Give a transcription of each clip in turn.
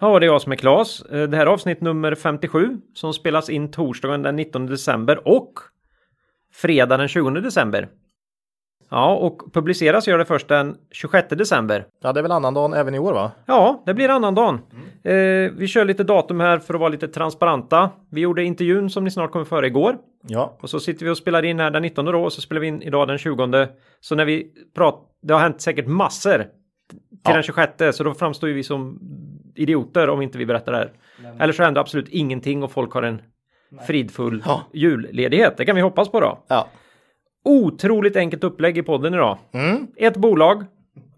Ja, det är jag som är Klas. Eh, Det här är avsnitt nummer 57 som spelas in torsdagen den 19 december och fredag den 20 december. Ja, och publiceras gör det först den 26 december. Ja, det är väl annandagen även i år va? Ja, det blir annandagen. Eh, vi kör lite datum här för att vara lite transparenta. Vi gjorde intervjun som ni snart kommer före igår. Ja. Och så sitter vi och spelar in här den 19 då och så spelar vi in idag den 20. Så när vi pratar, det har hänt säkert massor till Ja. den 26 så då framstår ju vi som idioter om inte vi berättar det här. Eller så händer absolut ingenting och folk har en fridfull Ja. julledighet. Det kan vi hoppas på då. Ja. Otroligt enkelt upplägg i podden idag. Mm. Ett bolag,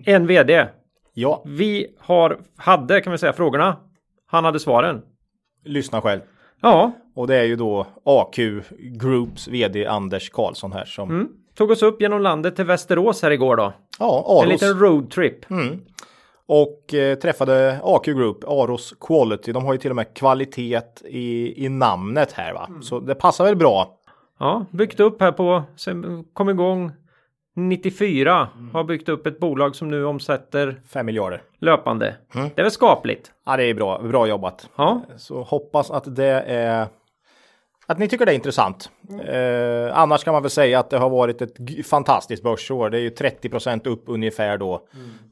en vd. Ja, Vi har, hade kan vi säga frågorna. Han hade svaren. lyssna själv. Ja, Och det är ju då AQ Groups VD Anders Karlsson här som... mm. tog oss upp genom landet till Västerås här igår då. Ja, En Aros. liten roadtrip. Mm. Och eh, träffade AQ Group, Aros Quality. De har ju till och med kvalitet i, i namnet här va. Så det passar väl bra. Ja, byggt upp här på, sen kom igång 94. Har byggt upp ett bolag som nu omsätter 5 miljarder. löpande. Mm. Det är väl skapligt? Ja, det är bra. Bra jobbat. Ja, Så hoppas att det är att ni tycker det är intressant. Eh, annars kan man väl säga att det har varit ett fantastiskt börsår. Det är ju 30% upp ungefär då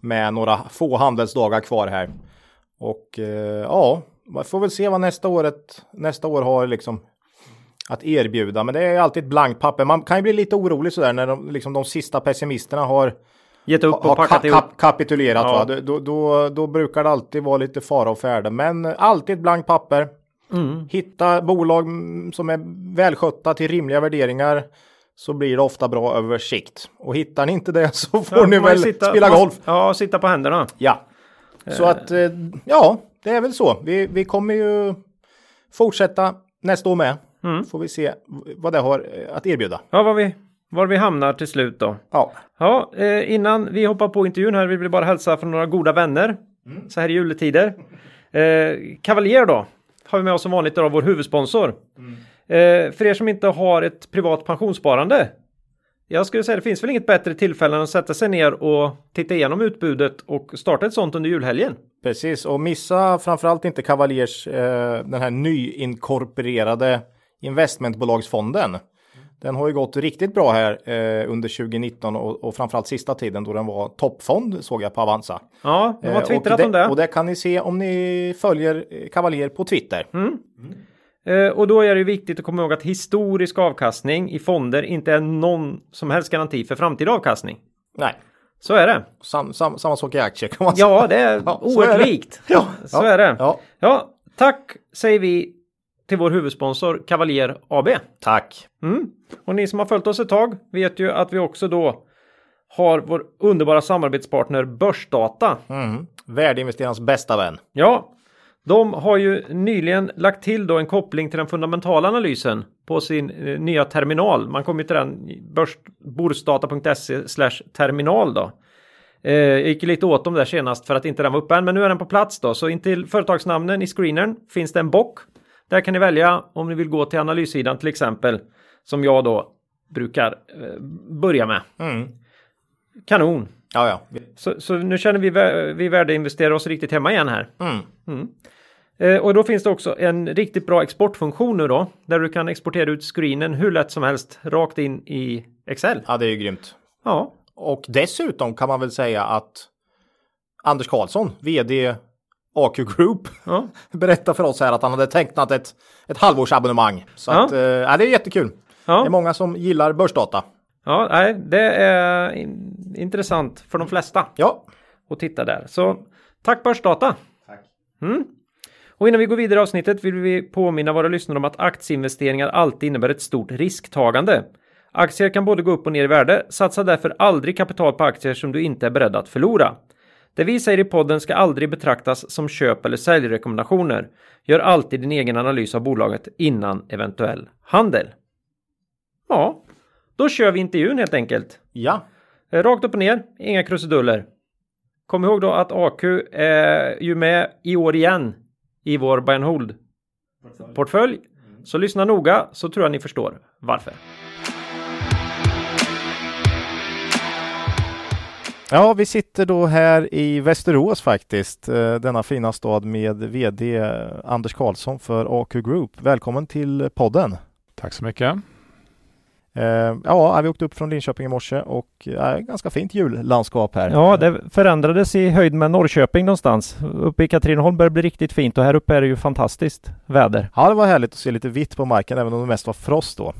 med några få handelsdagar kvar här. Och eh, ja, man får väl se vad nästa året nästa år har liksom att erbjuda. Men det är alltid ett blankt papper. Man kan ju bli lite orolig sådär när de, liksom de sista pessimisterna har gett upp och packat ka- ihop. kap- kapitulerat. Ja. Va? Då, då, då, då brukar det alltid vara lite fara och färde. Men alltid ett blankt papper. Mm. Hitta bolag mm, som är välskötta till rimliga värderingar. Så blir det ofta bra över sikt. Och hittar ni inte det så får Ja, ni väl sitta- spela golf. Ja, sitta på händerna. Ja. Så att, eh, ja, det är väl så. Vi, vi kommer ju fortsätta nästa år med. Mm. Får vi se vad det har eh, att erbjuda. Ja, var vi, var vi hamnar till slut då. Ja, Ja, eh, innan vi hoppar på intervjun här vill vi bara hälsa från några goda vänner. Så här i juletider. Eh, Cavalier då. Har vi med oss som vanligt då vår huvudsponsor. Eh, för er som inte har ett privat pensionssparande. Jag skulle säga det finns väl inget bättre tillfälle än att sätta sig ner och titta igenom utbudet och starta ett sånt under julhelgen. Precis, och missa framförallt inte Cavaliers, eh, den här nyinkorporerade investmentbolagsfonden. Den har ju gått riktigt bra här eh, under 2019 och, och framförallt sista tiden då den var toppfond såg jag på Avanza. Ja, de har Eh, twittrat om det. Och det kan ni se om ni följer eh, Cavalier på Twitter. Eh, och då är det viktigt att komma ihåg att historisk avkastning i fonder inte är någon som helst garanti för framtida avkastning. Nej, Så är det. sam, sam, samma sak i aktier kan man säga. Ja, det är Ja, oerhört likt. Ja, Så är det. Ja, Ja, tack säger vi till vår huvudsponsor Cavalier AB. tack. Mm. Och ni som har följt oss ett tag vet ju att vi också då har vår underbara samarbetspartner Börsdata. Mm. Värdeinvesterarens bästa vän. Ja, de har ju nyligen lagt till då en koppling till den fundamentala analysen på sin eh, nya terminal. Man kommer till den i börs, borsdata.se slash terminal då. Eh, jag gick lite åt dem där senast för att inte den var uppe än, men nu är den på plats då. Så intill företagsnamnen i screenern finns det en bock. Där kan ni välja om ni vill gå till analyssidan till exempel. Som jag då brukar eh, börja med. Mm. Kanon! Ja, ja. Så, så nu känner vi, vi värdeinvesterare oss riktigt hemma igen här. Mm. Eh, och då finns det också en riktigt bra exportfunktion nu då. Där du kan exportera ut screenen hur lätt som helst rakt in i Excel. ja, det är ju grymt. Ja, Och dessutom kan man väl säga att Anders Karlsson, vd AQ Group, ja. berättar för oss här att han hade tecknat ett, ett halvårsabonnemang. Så Ja. att, eh, det är jättekul. Det ja. är många som gillar börsdata. ja nej, det är in, intressant för de flesta Ja, att titta där. Så tack Börsdata! Tack! Mm. Och innan vi går vidare i avsnittet vill vi påminna våra lyssnare om att aktieinvesteringar alltid innebär ett stort risktagande. Aktier kan både gå upp och ner i värde. Satsa därför aldrig kapital på aktier som du inte är beredd att förlora. Det vi säger i podden ska aldrig betraktas som köp eller säljrekommendationer. Gör alltid din egen analys av bolaget innan eventuell handel. Ja, då kör vi intervjun helt enkelt. Ja, Eh, Rakt upp och ner, inga krusiduller. Kom ihåg då att AQ är ju med i år igen i vår buy and hold portfölj. Så lyssna noga så tror jag ni förstår varför. Ja, vi sitter då här i Västerås faktiskt, eh, denna fina stad med VD Anders Karlsson för AQ Group. Välkommen till podden. Tack så mycket. Eh, Ja, vi åkte upp från Linköping i morse och eh, ganska fint jullandskap här. Ja, det förändrades i höjd med Norrköping någonstans. Uppe i Katrineholm börjar det bli riktigt fint och här uppe är det ju fantastiskt väder. Ja, det var härligt att se lite vitt på marken, även om det mest var frost då.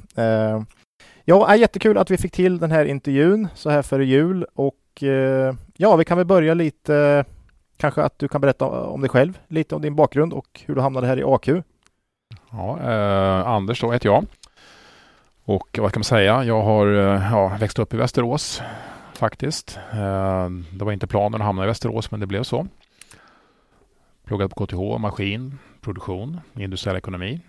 Ja, är jättekul att vi fick till den här intervjun så här före jul och eh, ja, vi kan väl börja lite, kanske att du kan berätta om dig själv, lite om din bakgrund och hur du hamnade här i AQ. Ja, eh, Anders då heter jag. Och vad kan man säga? Jag har eh, ja, växt upp i Västerås faktiskt. Eh, det var inte planen att hamna i Västerås, men det blev så. Pluggade på KTH, maskin, produktion, industriell ekonomi.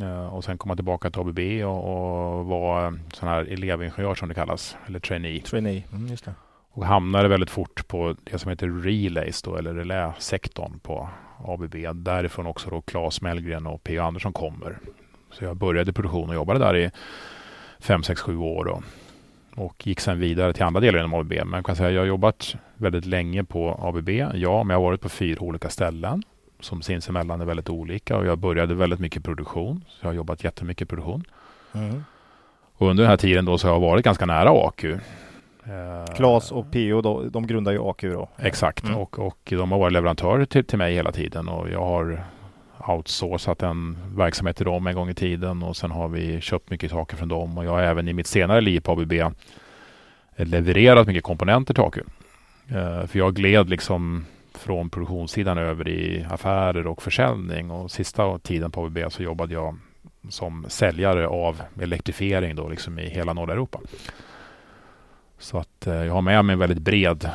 Eh, och sen kom jag tillbaka till ABB och, och var eh, sån här elevingenjör som det kallas, eller trainee. Trainee, mm, just det. Och hamnade väldigt fort på det som heter relays då, eller reläsektorn på ABB. Därifrån också då Claes Mellgren och P.O. Andersson kommer. Så jag började produktion och jobbade där i 5, 6, 7 år. Då. Och gick sen vidare till andra delar inom ABB. Men jag kan säga jag har jobbat väldigt länge på ABB. Ja, men jag har varit på fyra olika ställen som sinsemellan är väldigt olika. Och jag började väldigt mycket produktion. Så jag har jobbat jättemycket produktion. Mm. Och under den här tiden då så har jag varit ganska nära AQ. Eh, Claes och PO, då, de grundar ju AQ då. Exakt, Mm. och, och de har varit leverantörer till, till mig hela tiden och jag har outsourcat en verksamhet till dem en gång i tiden och sen har vi köpt mycket saker från dem och jag har även i mitt senare liv på ABB levererat mycket komponenter till AQ. Eh, för jag gled liksom från produktionssidan över i affärer och försäljning och sista tiden på ABB så jobbade jag som säljare av elektrifiering då liksom i hela norra Europa. Så att eh, jag har med mig en väldigt bred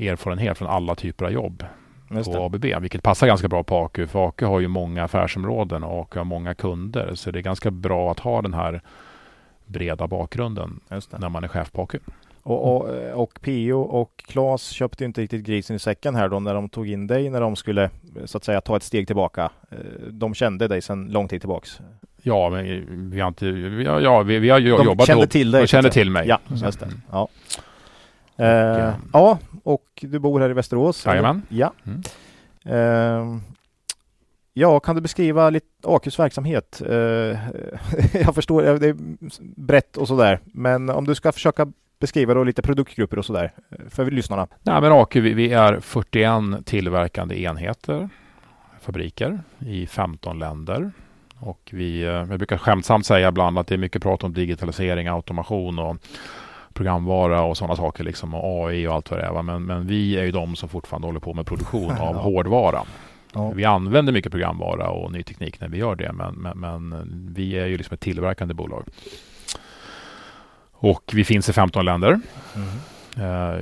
erfarenhet från alla typer av jobb Just på det. ABB, vilket passar ganska bra på AQ. För AQ har ju många affärsområden och AQ har många kunder. Så det är ganska bra att ha den här breda bakgrunden när man är chef på AQ. Och, och, och PO och Claes köpte inte riktigt grisen i säcken här då när de tog in dig när de skulle så att säga ta ett steg tillbaka. Eh, De kände dig sedan lång tid tillbaks. Ja, men vi har inte... Vi har, ja, vi, vi har De jobbat kände ihop. till dig, De kände till mig. Ja, just det. mm. Ja. Och, Eh, eh, ja, och du bor här i Västerås? Jajamän. Ja. Mm. Eh, ja, kan du beskriva lite AQs verksamhet? Eh, jag förstår, eh, det är brett och sådär, men om du ska försöka beskriva då lite produktgrupper och sådär eh, för lyssnarna. Nej, men AQ, vi, vi är 41 tillverkande enheter, fabriker i 15 länder. Och vi, eh, jag brukar skämtsamt säga ibland att det är mycket prat om digitalisering, automation och programvara och sådana saker liksom och AI och allt vad det är. Men, men vi är ju de som fortfarande håller på med produktion av Ja. hårdvara. Ja. Vi använder mycket programvara och ny teknik när vi gör det, men, men, men vi är ju liksom ett tillverkande bolag. Och vi finns i 15 länder. Eh,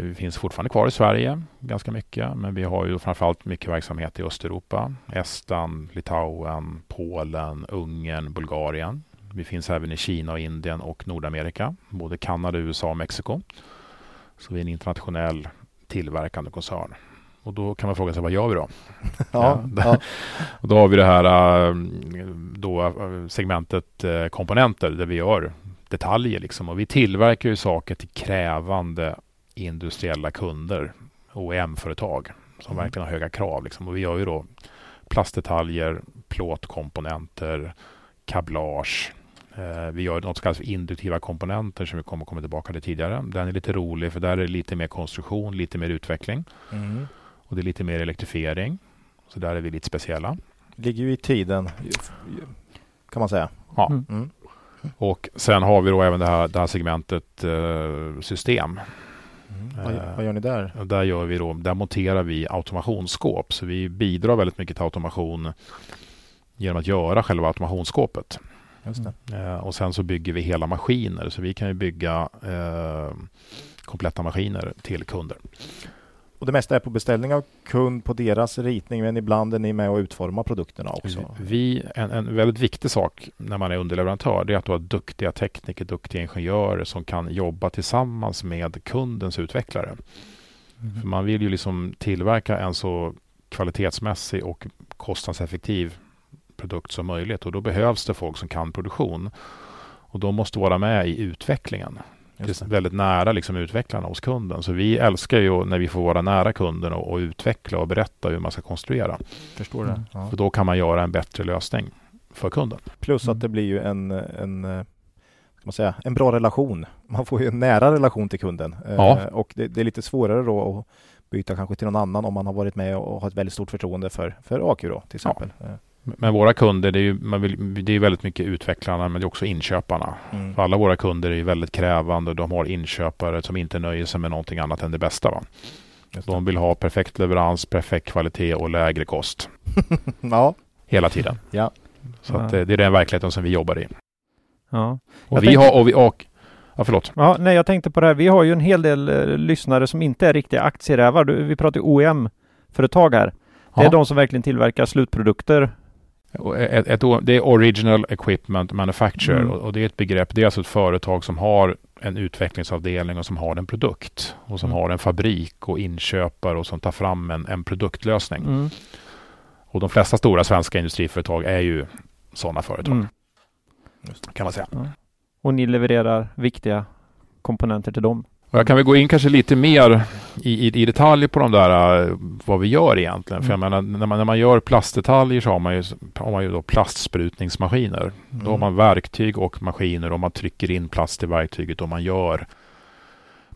Vi finns fortfarande kvar i Sverige ganska mycket, men vi har ju framförallt mycket verksamhet i Östeuropa. Estland, Litauen, Polen, Ungern, Bulgarien. Vi finns även i Kina, och Indien och Nordamerika, både Kanada, USA och Mexiko. Så vi är en internationell tillverkande koncern. Och då kan man fråga sig, vad gör vi då? Ja, Ja. Och då har vi det här äh, då, äh, segmentet komponenter där vi gör detaljer. Liksom. Och vi tillverkar ju saker till krävande industriella kunder, OEM-företag, som Mm. verkligen har höga krav. Liksom. Och vi gör ju då plastdetaljer, plåtkomponenter, kablage. Eh, vi gör något som kallas för induktiva komponenter som vi kommer komma tillbaka till tidigare. Den är lite rolig för där är det lite mer konstruktion, lite mer utveckling Mm. och det är lite mer elektrifiering. Så där är vi lite speciella. Ligger ju i tiden kan man säga. Ja. Mm. Mm. Och sen har vi då även det här, det här segmentet eh, system. Vad, Eh. vad gör ni där? Där, gör vi då, där monterar vi automationsskåp. Så vi bidrar väldigt mycket till automation genom att göra själva automationsskåpet. Det. Eh, och sen så bygger vi hela maskiner. Så vi kan ju bygga eh, kompletta maskiner till kunder. Och det mesta är på beställning av kund på deras ritning, men ibland är ni med och utformar produkterna också. Vi, en, en väldigt viktig sak när man är underleverantör, det är att du har duktiga tekniker, duktiga ingenjörer som kan jobba tillsammans med kundens utvecklare. Mm. För man vill ju liksom tillverka en så kvalitetsmässig och kostnadseffektiv produkt som möjligt och då behövs det folk som kan produktion. Och de måste vara med i utvecklingen. Det. väldigt nära liksom utvecklarna hos kunden. Så vi älskar ju när vi får vara nära kunden och, och utveckla och berätta hur man ska konstruera. Förstår det. Mm. Ja. För då kan man göra en bättre lösning för kunden. Plus att mm. det blir ju en, en ska man säga, en bra relation. Man får ju en nära relation till kunden. Ja. Eh, och det, det, är lite svårare då att byta kanske till någon annan om man har varit med och har ett väldigt stort förtroende för, för AQ då, till exempel. Ja. Eh. Men våra kunder, det är ju man vill, det är väldigt mycket utvecklarna men det är också inköparna. Mm. För alla våra kunder är väldigt krävande. De har inköpare som inte nöjer sig med någonting annat än det bästa. Va? De vill ha perfekt leverans, perfekt kvalitet och lägre kost. ja. Hela tiden. Ja. Så ja. Att, det är den verkligheten som vi jobbar i. Ja. Och vi tänkte... har, och vi, och, Ja, förlåt. Ja, nej, jag tänkte på det här. Vi har ju en hel del eh, lyssnare som inte är riktiga aktierävar. Vi pratar OEM-företag här. Det är ja. de som verkligen tillverkar slutprodukter ett, ett, det är Original Equipment Manufacturer mm. och, det är ett begrepp. Det är alltså ett företag som har en utvecklingsavdelning och som har en produkt och som mm. har en fabrik och inköpare och som tar fram en, en produktlösning. Mm. Och de flesta stora svenska industriföretag är ju sådana företag. Mm. Kan man säga. Och ni levererar viktiga komponenter till dem? Och jag kan väl gå in kanske lite mer i, i, i detalj på de där, uh, vad vi gör egentligen. Mm. För jag menar, när man, när man gör plastdetaljer så har man ju, har man ju då plastsprutningsmaskiner. Mm. Då har man verktyg och maskiner och man trycker in plast i verktyget och man gör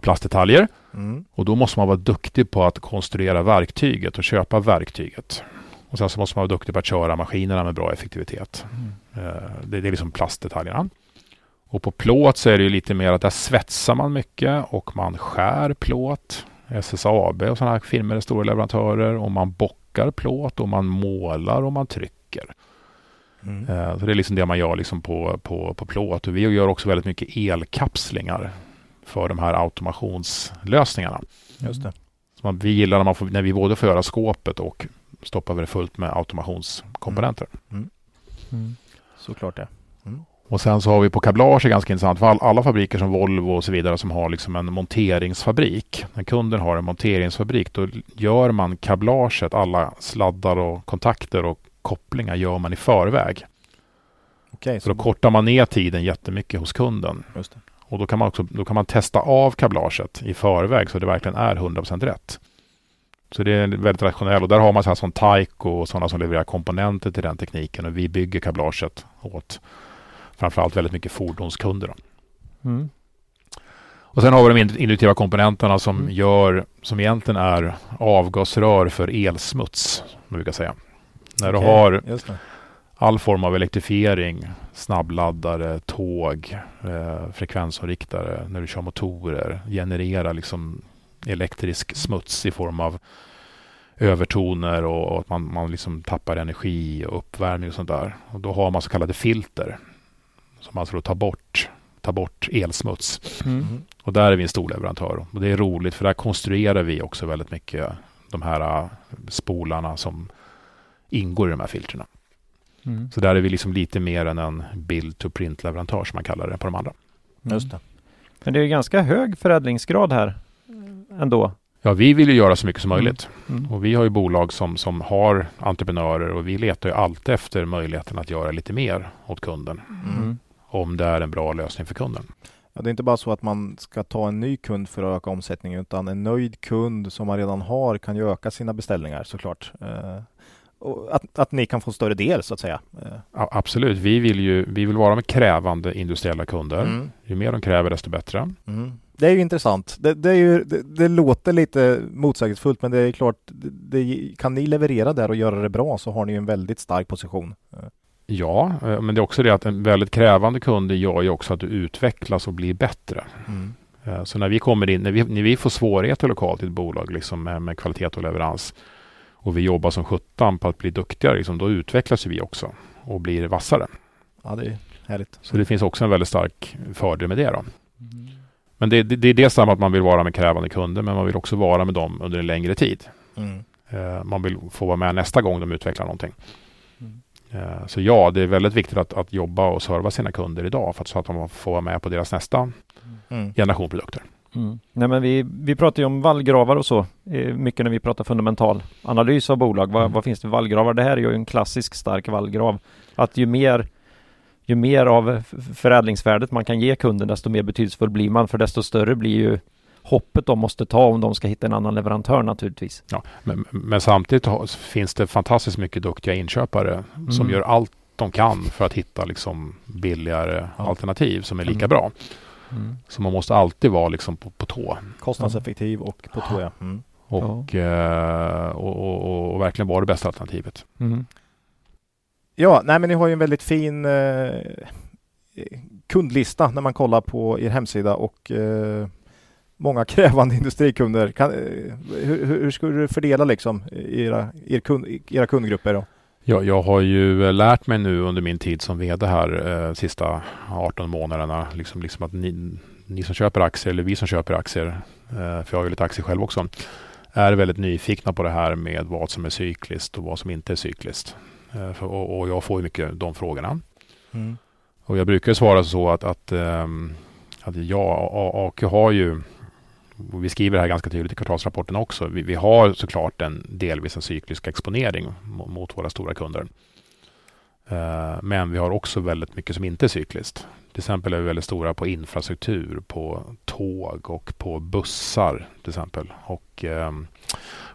plastdetaljer. Mm. Och då måste man vara duktig på att konstruera verktyget och köpa verktyget. Och sen så måste man vara duktig på att köra maskinerna med bra effektivitet. Mm. Uh, det, det är liksom plastdetaljerna. Och på plåt så är det ju lite mer att där svetsar man mycket och man skär plåt. SSAB och sådana här firmor är stora leverantörer och man bockar plåt och man målar och man trycker. Mm. Eh, så det är liksom det man gör liksom på, på, på plåt. Och vi gör också väldigt mycket elkapslingar för de här automationslösningarna. Just det. Så man, vi gillar när, man får, när vi både får göra skåpet och stoppar det fullt med automationskomponenter. Mm. Mm. Såklart det. Och sen så har vi på kablage ganska intressant. För alla fabriker som Volvo och så vidare som har liksom en monteringsfabrik. När kunden har en monteringsfabrik då gör man kablaget, alla sladdar och kontakter och kopplingar gör man i förväg. Okay, så, så då kortar man ner tiden jättemycket hos kunden. Och då kan man också då kan man testa av kablaget i förväg så det verkligen är 100% rätt. Så det är väldigt rationellt och där har man så här som Taiko och sådana som levererar komponenter till den tekniken och vi bygger kablaget åt framförallt väldigt mycket fordonskunder. Mm. Och sen har vi de induktiva komponenterna som mm. gör, som egentligen är avgasrör för elsmuts, man brukar säga. När okay. du har all form av elektrifiering, snabbladdare, tåg, eh, frekvensomriktare, när du kör motorer, genererar liksom elektrisk smuts i form av övertoner och, och att man, man liksom tappar energi och uppvärmning och sånt där. Och då har man så kallade filter som alltså tar bort, tar bort elsmuts. Mm. Och där är vi en stor leverantör. Och det är roligt för där konstruerar vi också väldigt mycket de här äh, spolarna som ingår i de här filtrerna. Mm. Så där är vi liksom lite mer än en build to print leverantör som man kallar det på de andra. Mm. Just det. Men det är ganska hög förädlingsgrad här ändå. Ja, vi vill ju göra så mycket som mm. möjligt. Mm. Och vi har ju bolag som, som har entreprenörer och vi letar ju alltid efter möjligheten att göra lite mer åt kunden. Mm om det är en bra lösning för kunden. Ja, det är inte bara så att man ska ta en ny kund för att öka omsättningen, utan en nöjd kund som man redan har kan ju öka sina beställningar såklart. Eh, och att, att ni kan få större del så att säga. Eh. Ja, absolut, vi vill ju vi vill vara med krävande industriella kunder. Mm. Ju mer de kräver desto bättre. Mm. Det är ju intressant. Det, det är ju, det, det, låter lite motsägelsefullt men det är klart, det, kan ni leverera där och göra det bra så har ni en väldigt stark position. Ja, eh, men det är också det att en väldigt krävande kund gör ju också att du utvecklas och blir bättre. Mm. Eh, så när vi kommer in, när vi, när vi får svårigheter lokalt i ett bolag liksom med, med kvalitet och leverans och vi jobbar som sjutton på att bli duktigare, liksom, då utvecklas vi också och blir vassare. Ja, det är härligt. Så det finns också en väldigt stark fördel med det. Då. Mm. Men det, det, det är dels att man vill vara med krävande kunder men man vill också vara med dem under en längre tid. Mm. Eh, man vill få vara med nästa gång de utvecklar någonting. Eh, så ja, det är väldigt viktigt att, att jobba och serva sina kunder idag för att, så att de får vara med på deras nästa Mm. generation produkter. Mm. Nej, men vi, vi pratar ju om vallgravar och så eh, mycket när vi pratar fundamental analys av bolag. Vad, Mm. vad finns det för vallgravar? Det här är ju en klassisk stark vallgrav. Att ju mer ju mer av förädlingsvärdet man kan ge kunden desto mer betydelsefull blir man för desto större blir ju hoppet de måste ta om de ska hitta en annan leverantör naturligtvis. Ja, men, men samtidigt finns det fantastiskt mycket duktiga inköpare som Mm. gör allt de kan för att hitta liksom billigare Ja. alternativ som är lika Mm. bra. Så man måste alltid vara liksom på, på tå Kostnadseffektiv och på tå ja. Mm. och, eh, och, och, och, och verkligen vara det bästa alternativet. Mm. Ja, nej men ni har ju en väldigt fin eh, kundlista när man kollar på er hemsida och eh, många krävande industrikunder. Kan, eh, hur, hur skulle du fördela liksom era, er kund, era kundgrupper? Då? Jag, jag har ju eh, lärt mig nu under min tid som VD här eh, sista 18 månaderna liksom, liksom att ni, ni som köper aktier eller vi som köper aktier, eh, för jag har ju lite aktier själv också, är väldigt nyfikna på det här med vad som är cykliskt och vad som inte är cykliskt. Eh, för, och, och jag får ju mycket de frågorna. Mm. Och jag brukar svara så att, att, ehm, att ja, A- AQ har ju, och vi skriver det här ganska tydligt i kvartalsrapporten också, vi, vi har såklart en delvis en cyklisk exponering mot våra stora kunder. Eh, men vi har också väldigt mycket som inte är cykliskt. Till exempel är vi väldigt stora på infrastruktur, på tåg och på bussar till exempel. Och ehm,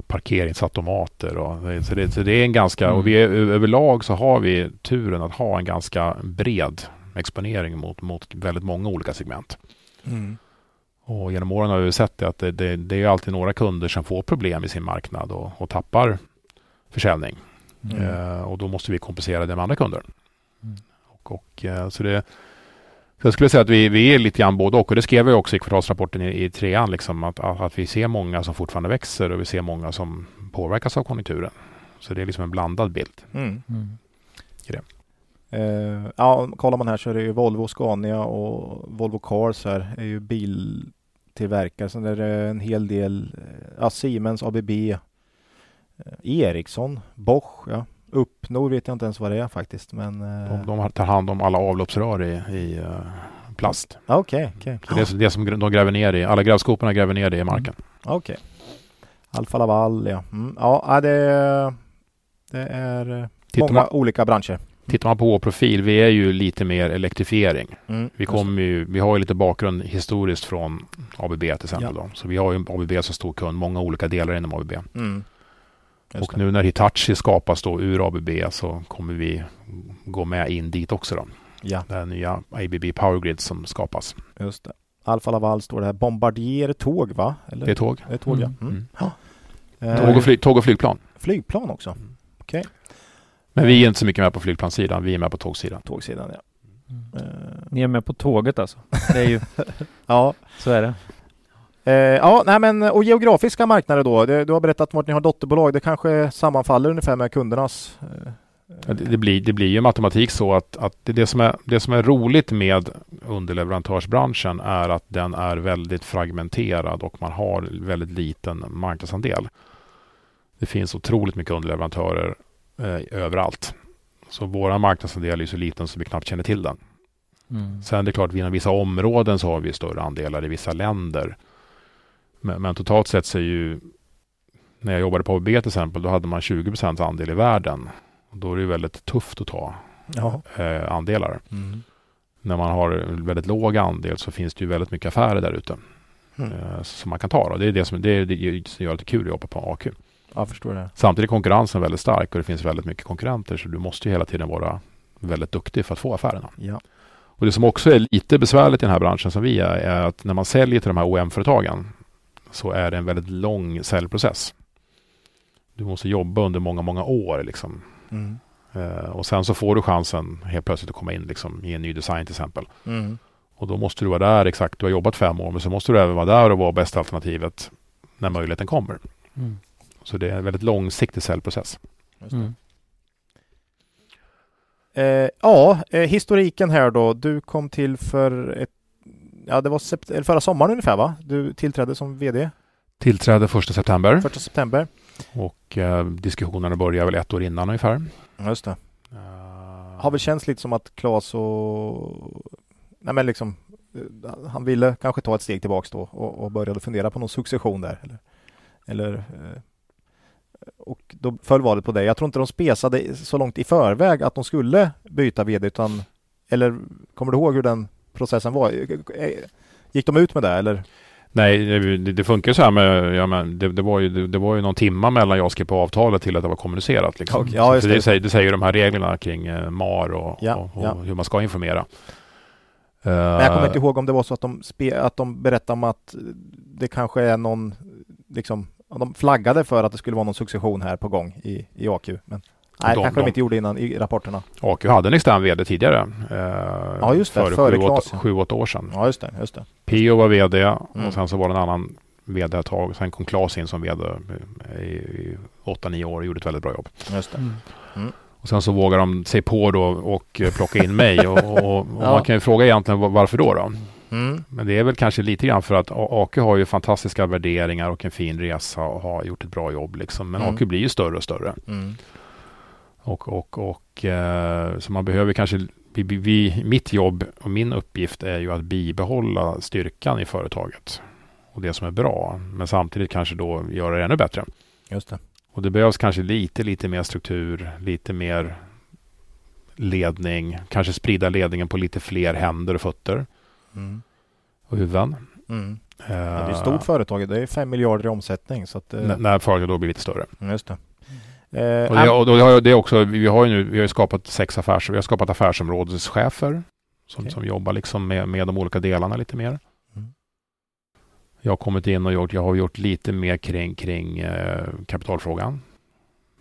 parkeringsautomater. Och, så, det, så det är en ganska, Mm. och vi är, överlag så har vi turen att ha en ganska bred exponering mot, mot väldigt många olika segment. Mm. Och genom åren har vi sett det att det, det, det är alltid några kunder som får problem i sin marknad och, och tappar försäljning. Mm. Eh, och då måste vi kompensera det med andra kunder. Mm. Och, och, eh, så det, så jag skulle säga att vi, vi är lite grann både och. Och det skrev jag också i kvartalsrapporten i, i trean. Liksom, att, att, vi ser många som fortfarande växer och vi ser många som påverkas av konjunkturen. Så det är liksom en blandad bild. Mm. Mm. Eh, ja, kollar man här så är det ju Volvo, Scania och Volvo Cars här är ju biltillverkare. Sen är det en hel del eh, ja, Siemens, ABB, eh, Ericsson, Bosch, ja. Uppnord vet jag inte ens vad det är faktiskt. Men eh, De, de tar hand om alla avloppsrör i, i plast. okej, okej. Så det, är det som de gräver ner i, alla grävskoporna gräver ner det i marken. Okej. Alfa Laval, ja. Mm. Ja, det, det är Tittar många man, olika branscher. Tittar man på vår profil, vi är ju lite mer elektrifiering. Mm. Vi, kommer ju, vi har ju lite bakgrund historiskt från ABB till exempel. Då. Så vi har ju ABB som stor kund, många olika delar inom ABB. Mm. Och det. nu när Hitachi skapas då ur ABB så kommer vi gå med in dit också då. Ja, Det här nya ABB Powergrid som skapas. just det. Alfa Laval står det här. Bombardier tåg va? Eller? Det är tåg. Det är tåg, ja. Mm. Mm. Mm. Eh, Tåg, och fly, tåg och flygplan. Flygplan också. Men vi är inte så mycket med på flygplanssidan, vi är med på tågsidan. Tågsidan, ja. Eh, Ni är med på tåget alltså. Det är ju, ja. så är det. Eh, ja, nej men och geografiska marknader då. Det, du har berättat vart ni har dotterbolag. Det kanske sammanfaller ungefär med kundernas. Eh, Ja, Det, det, blir, det blir ju matematik så att, att det, det, som är, det som är roligt med underleverantörsbranschen är att den är väldigt fragmenterad och man har väldigt liten marknadsandel. Det finns otroligt mycket underleverantörer eh, överallt. Så vår marknadsandel är så liten så vi knappt känner till den. Mm. Sen är det klart, inom vissa områden så har vi större andelar i vissa länder. Men, men totalt sett så är ju, när jag jobbade på ABB till exempel, då hade man 20 andel i världen. Och då är det ju väldigt tufft att ta eh, andelar. Mm. När man har väldigt låg andel så finns det ju väldigt mycket affärer där ute Mm. eh, som man kan ta. Då. Det är det som, det är det gör det kul att jobba på AQ. Jag förstår det. Samtidigt är konkurrensen väldigt stark och det finns väldigt mycket konkurrenter så du måste ju hela tiden vara väldigt duktig för att få affärerna. Ja. Och det som också är lite besvärligt i den här branschen som vi är, är att när man säljer till de här OM-företagen så är det en väldigt lång säljprocess. Du måste jobba under många, många år liksom. Mm. Eh, och sen så får du chansen helt plötsligt att komma in liksom, i en ny design till exempel. Mm. Och då måste du vara där exakt, du har jobbat fem år, men så måste du även vara där och vara bästa alternativet när möjligheten kommer. Mm. Så det är en väldigt långsiktig säljprocess. Mm. Eh, ja, eh, historiken här då. Du kom till för ett, ja det var sept- förra sommaren ungefär va? Du tillträdde som VD Tillträdde 1 september 1 september. och eh, diskussionerna började väl ett år innan ungefär. Just det. Eh, Har väl känts lite som att Claes och... Nej men liksom eh, han ville kanske ta ett steg tillbaks då och, och började fundera på någon succession där. Eller, eller, eh, och då föll valet på dig. Jag tror inte de spesade så långt i förväg att de skulle byta VD utan eller kommer du ihåg hur den processen var? Gick de ut med det eller? Nej, det, det funkar så här med, ja, men det, det, var ju, det, det var ju någon timma mellan jag skrev på avtalet till att det var kommunicerat. Liksom. Okej, ja, det, säger, det säger de här reglerna kring eh, MAR och, Ja, och, och ja. hur man ska informera. Men jag kommer Eh, inte ihåg om det var så att de, spe, att de berättade om att det kanske är någon, liksom, de flaggade för att det skulle vara någon succession här på gång i, i AQ. Men nej, De- kanske de de- inte gjorde innan i rapporterna. AQ hade en extern VD tidigare. Eh, Ja, just det, För före sju, åtta, sju, åtta år sedan. Ja, just det. Just det. Pio var VD Mm. och sen så var det en annan VD ett tag. Sen kom Claes in som VD i, i 8-9 år och gjorde ett väldigt bra jobb. Just det. Mm. Och sen så vågar de sig på då och plocka in mig. Och, och, och Ja. man kan ju fråga egentligen var- varför då? då? Mm. Men det är väl kanske lite grann för att AQ har ju fantastiska värderingar och en fin resa och har gjort ett bra jobb liksom. Men Mm. AQ blir ju större och större. Mm. Och, och, och eh, så man behöver kanske, vi, vi- vi, mitt jobb och min uppgift är ju att bibehålla styrkan i företaget. Och det som är bra. Men samtidigt kanske då göra det ännu bättre. Just det. Och det behövs kanske lite, lite mer struktur, lite mer ledning, kanske sprida ledningen på lite fler händer och fötter Mm. och huvuden. Mm. Ja, Eh, det är ett stort företag. Det är fem miljarder i omsättning. Så att, eh, N- när företaget då blir lite större. just det. Eh, Och det, och då har jag- det är också, vi har ju nu, vi har skapat sex affärs, vi har skapat affärsområdeschefer som, Okej. som jobbar liksom med, med de olika delarna lite mer. Mm. Jag har kommit in och gjort, jag har gjort lite mer kring, kring eh, kapitalfrågan,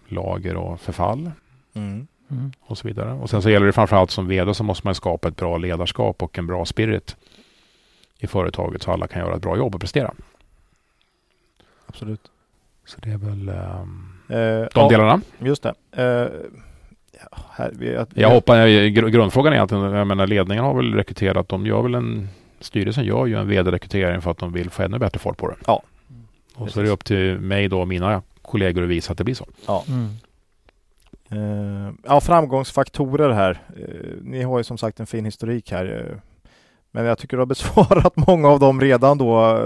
lager och förfall mm. Mm. och så vidare. Och sen så gäller det framförallt som vd så måste man skapa ett bra ledarskap och en bra spirit i företaget så alla kan göra ett bra jobb och prestera. Absolut. Så det är väl ehm, Eh, de ja, delarna. Just det. Eh, ja, här, vi, att, Jag hoppar, gr- grundfrågan är egentligen, jag menar ledningen har väl rekryterat, de gör väl en, styrelsen gör ju en vd-rekrytering för att de vill få ännu bättre fart på det. Ja. Och så är det upp till mig då och mina kollegor att visa att det blir så. Mm. Eh, ja, framgångsfaktorer här. Eh, ni har ju som sagt en fin historik här. Eh, men jag tycker du har besvarat många av dem redan då.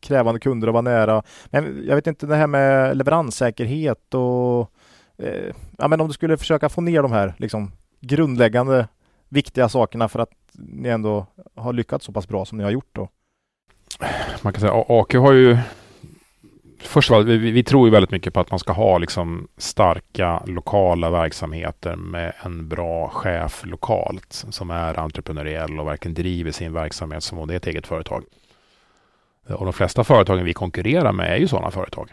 Krävande kunder och vara nära. Men jag vet inte det här med leveranssäkerhet och eh, ja, men om du skulle försöka få ner de här liksom grundläggande viktiga sakerna för att ni ändå har lyckats så pass bra som ni har gjort då. Man kan säga A- AQ har ju Först av allt, vi, vi tror ju väldigt mycket på att man ska ha liksom starka lokala verksamheter med en bra chef lokalt som är entreprenöriell och verkligen driver sin verksamhet som om det är ett eget företag. Och de flesta företagen vi konkurrerar med är ju sådana företag.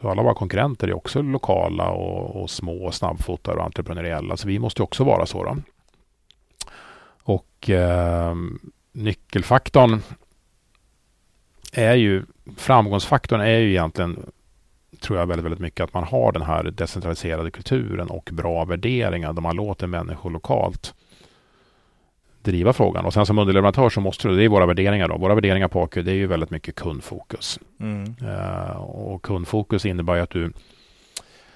Så alla våra konkurrenter är också lokala och, och små och snabbfotade och entreprenöriella. Så vi måste också vara så. Då. Och eh, nyckelfaktorn är ju, framgångsfaktorn är ju egentligen, tror jag väldigt, väldigt mycket att man har den här decentraliserade kulturen och bra värderingar där man låter människor lokalt driva frågan. Och sen som underleverantör så måste du, det är våra värderingar då. Våra värderingar på AQ det är ju väldigt mycket kundfokus. Eh, och kundfokus innebär ju att du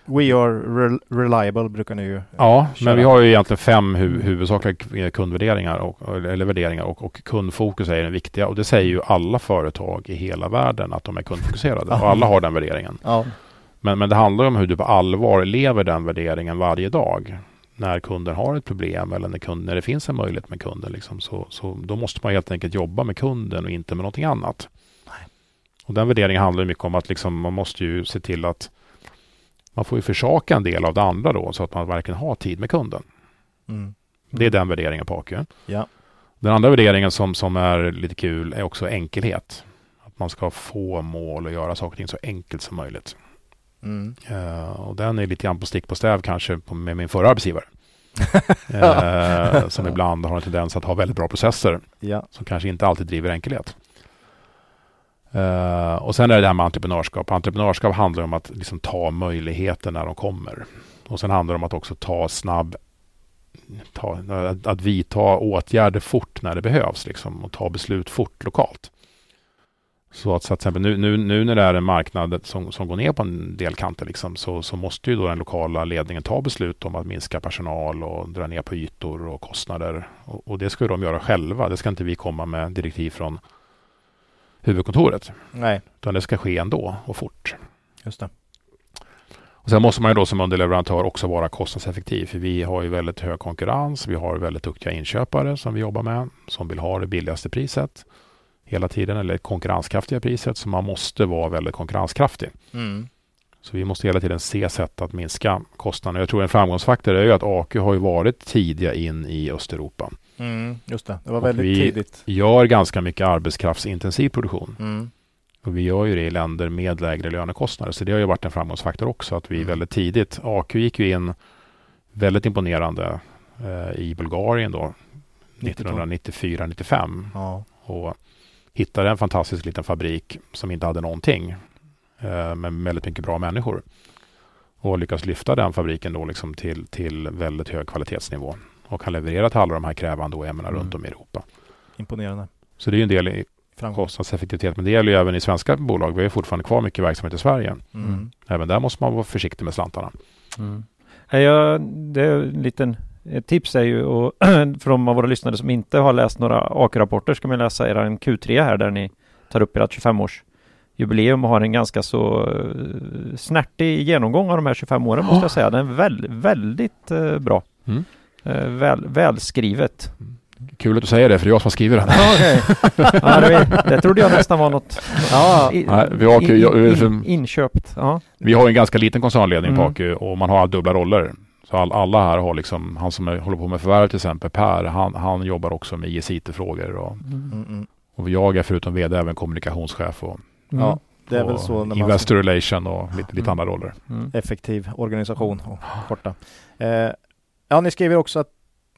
We are rel- reliable brukar ni ju. eh, Ja, köra. men vi har ju egentligen fem hu huvudsakliga kundvärderingar och, eller värderingar och, och kundfokus är den viktiga och det säger ju alla företag i hela världen att de är kundfokuserade och alla har den värderingen. Ja, Men, men det handlar om hur du på allvar lever den värderingen varje dag. När kunden har ett problem eller när, kund, när det finns en möjlighet med kunden. Liksom, så, så då måste man helt enkelt jobba med kunden och inte med någonting annat. Och den värderingen handlar ju mycket om att liksom, man måste ju se till att man får ju försaka en del av det andra då så att man verkligen har tid med kunden. mm. Det är den värderingen på AQ. Ja. Den andra värderingen som, som är lite kul är också enkelhet. Att man ska få mål och göra saker och ting så enkelt som möjligt. Mm. Eh, och den är lite grann på stick på stäv kanske på, med min förra arbetsgivare. Eh, som ibland har en tendens att ha väldigt bra processer ja. som kanske inte alltid driver enkelhet. Uh, och sen är det det här med entreprenörskap. Entreprenörskap handlar om att liksom ta möjligheter när de kommer. Och sen handlar det om att också ta snabb ta ta, att, att vidta åtgärder fort när det behövs liksom, och ta beslut fort lokalt. Så att, så att exempel, nu, nu, nu när det är en marknad som, som går ner på en del kanter liksom, så, så måste ju då den lokala ledningen ta beslut om att minska personal och dra ner på ytor och kostnader. Och, och det ska de göra själva. Det ska inte vi komma med direktiv från huvudkontoret. Nej. Utan det ska ske ändå och fort. Just det. Och sen måste man ju då som underleverantör också vara kostnadseffektiv. För vi har ju väldigt hög konkurrens. Vi har väldigt duktiga inköpare som vi jobbar med. Som vill ha det billigaste priset hela tiden. Eller konkurrenskraftiga priset. Så man måste vara väldigt konkurrenskraftig. Mm. Så vi måste hela tiden se sätt att minska kostnaderna. Jag tror en framgångsfaktor är ju att AQ har ju varit tidiga in i Östeuropa. Mm, just det, det var Och väldigt vi tidigt. gör ganska mycket arbetskraftsintensiv produktion. Mm. Och vi gör ju det i länder med lägre lönekostnader. Så det har ju varit en framgångsfaktor också att vi Mm. väldigt tidigt, AQ gick ju in väldigt imponerande eh, i Bulgarien då 1994-95 Ja. och hittade en fantastisk liten fabrik som inte hade någonting eh, men väldigt mycket bra människor. Och lyckas lyfta den fabriken då liksom till, till väldigt hög kvalitetsnivå och har levererat alla de här krävande OEM-erna Mm. runt om i Europa. Imponerande. Så det är ju en del i Framgång. kostnadseffektivitet. Men det gäller ju även i svenska bolag. Vi har fortfarande kvar mycket verksamhet i Sverige. Mm. Även där måste man vara försiktig med slantarna. Mm. Ja, det är en liten ett tips är ju och för de av våra lyssnare som inte har läst några AK-rapporter ska man läsa er Q3 här där ni tar upp ert 25-års jubileum och har en ganska så uh, snärtig genomgång av de här 25 åren måste jag säga. Den är väl, väldigt uh, bra. Mm. Uh, väl, välskrivet. Kul att du säger det, för det är jag som har skrivit den. ja, det, det trodde jag nästan var något Ja, i, Nej, vi har- in, jag- in, inköpt. Ja. Vi har en ganska liten koncernledning på Mm. AQ och man har dubbla roller. Så all, alla här har liksom, han som är, håller på med förvärv till exempel, Per, han, han jobbar också med IS-IT-frågor. Och, mm, mm. och jag är förutom VD även kommunikationschef och, Mm. ja det är väl och så när man Investor relation och lite, lite Mm. andra roller. Mm. effektiv organisation och korta. Eh, ja, ni skriver också att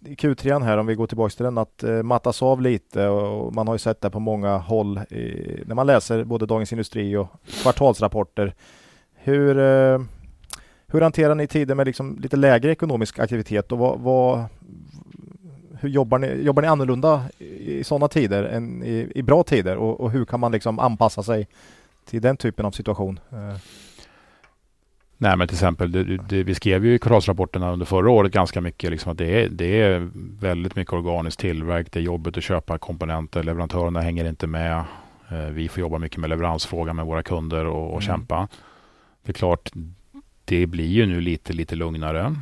i Q3 här, om vi går tillbaka till den, att eh, mattas av lite och man har ju sett det på många håll i, när man läser både Dagens Industri och kvartalsrapporter. Hur, eh, hur hanterar ni tider med liksom lite lägre ekonomisk aktivitet och vad, vad, hur jobbar ni, jobbar ni annorlunda i, i sådana tider än i, i bra tider och, och hur kan man liksom anpassa sig till den typen av situation? Eh, Nej men till exempel, det, det, vi skrev ju i kvartalsrapporterna under förra året ganska mycket liksom att det är, det är väldigt mycket organisk tillverk. Det är jobbigt att köpa komponenter. Leverantörerna hänger inte med. Eh, Vi får jobba mycket med leveransfrågan med våra kunder och, och Mm. kämpa. Det är klart, det blir ju nu lite, lite lugnare.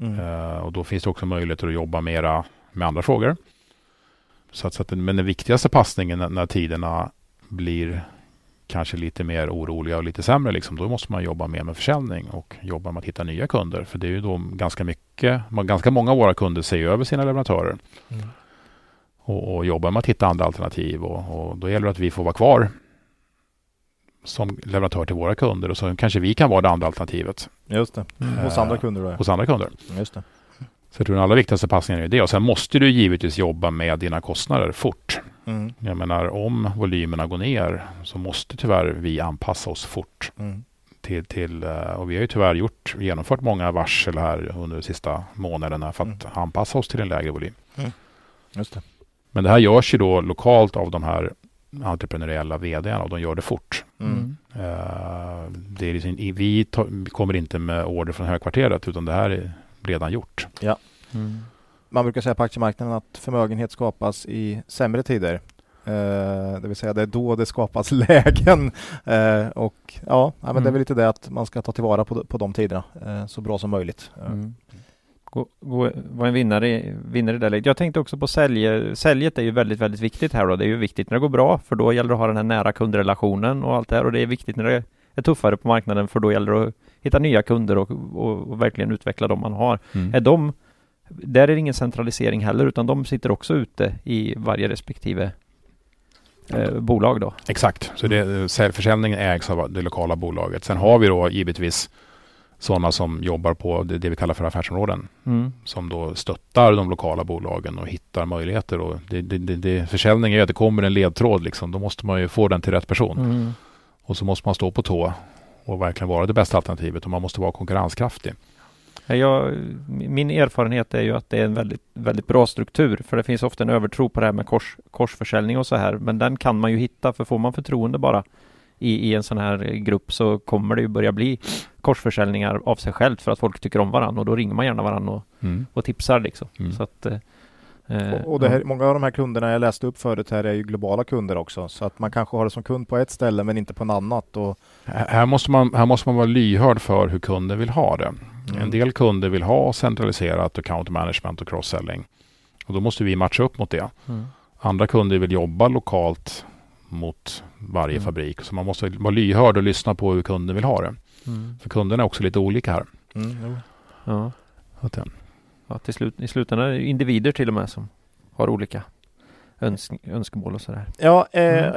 mm. Eh, och då finns det också möjligheter att jobba mera med andra frågor. Så att, så att, men den viktigaste passningen när, när tiderna blir kanske lite mer oroliga och lite sämre, liksom, då måste man jobba mer med försäljning och jobba med att hitta nya kunder. För det är ju då ganska mycket, ganska många av våra kunder ser över sina leverantörer Mm. och, och jobbar med att hitta andra alternativ och, och då gäller det att vi får vara kvar som leverantör till våra kunder och så kanske vi kan vara det andra alternativet Just det, hos Eh, andra kunder då. ja. hos andra kunder. Just det. Så jag tror den allra viktigaste passningen är det. Och sen måste du givetvis jobba med dina kostnader fort. Mm. Jag menar om volymerna går ner så måste tyvärr vi anpassa oss fort. Mm. Till, till, eh, och vi har ju tyvärr gjort, genomfört många varsel här under de sista månaderna för att anpassa oss till en lägre volym. Just det. Men det här görs ju då lokalt av de här entreprenöriella vdarna och de gör det fort. Mm. Eh, det är liksom, vi tar, vi kommer inte med order från högkvarteret utan det här är redan gjort. Mm. Man brukar säga på aktiemarknaden att förmögenhet skapas i sämre tider. Eh, det vill säga det är då det skapas lägen. Eh, och ja, ja men det är Mm. väl lite det att man ska ta tillvara på, på de tiderna eh, så bra som möjligt. Mm. Gå, gå, vara en vinnare, vinnare i det läget. Jag tänkte också på sälj, säljet är ju väldigt, väldigt viktigt här då. Det är ju viktigt när det går bra för då gäller det att ha den här nära kundrelationen och allt det här och det är viktigt när det är tuffare på marknaden för då gäller det att hitta nya kunder och, och, och verkligen utveckla de man har. Är de, där är det ingen centralisering heller utan de sitter också ute i varje respektive eh, bolag då. Exakt, så det, säljförsäljningen ägs av det lokala bolaget. Sen har vi då givetvis sådana som jobbar på det, det vi kallar för affärsområden Mm. som då stöttar de lokala bolagen och hittar möjligheter. Och det, det, det, det, försäljning är ju att det kommer en ledtråd, liksom. då måste man ju få den till rätt person. Mm. Och så måste man stå på tå och verkligen vara det bästa alternativet och man måste vara konkurrenskraftig. Jag, min erfarenhet är ju att det är en väldigt, väldigt bra struktur för det finns ofta en övertro på det här med kors, korsförsäljning och så här men den kan man ju hitta för får man förtroende bara i, i en sån här grupp så kommer det ju börja bli korsförsäljningar av sig självt för att folk tycker om varandra och då ringer man gärna varandra och, Mm. och tipsar liksom. Mm. Så att, eh, Och, och det här, många av de här kunderna jag läste upp förut här är ju globala kunder också. Så att man kanske har det som kund på ett ställe men inte på en annat. Och, Här måste, man, här måste man vara lyhörd för hur kunden vill ha det. Mm. En del kunder vill ha centraliserat account management och cross-selling. Och då måste vi matcha upp mot det. Mm. Andra kunder vill jobba lokalt mot varje Mm. fabrik. Så man måste vara lyhörd och lyssna på hur kunden vill ha det. Mm. För kunderna är också lite olika här. mm. Ja. Att, eh, Ja, till slut, I slutändan är det individer till och med som har olika öns önskemål och sådär. Ja, eh, eh,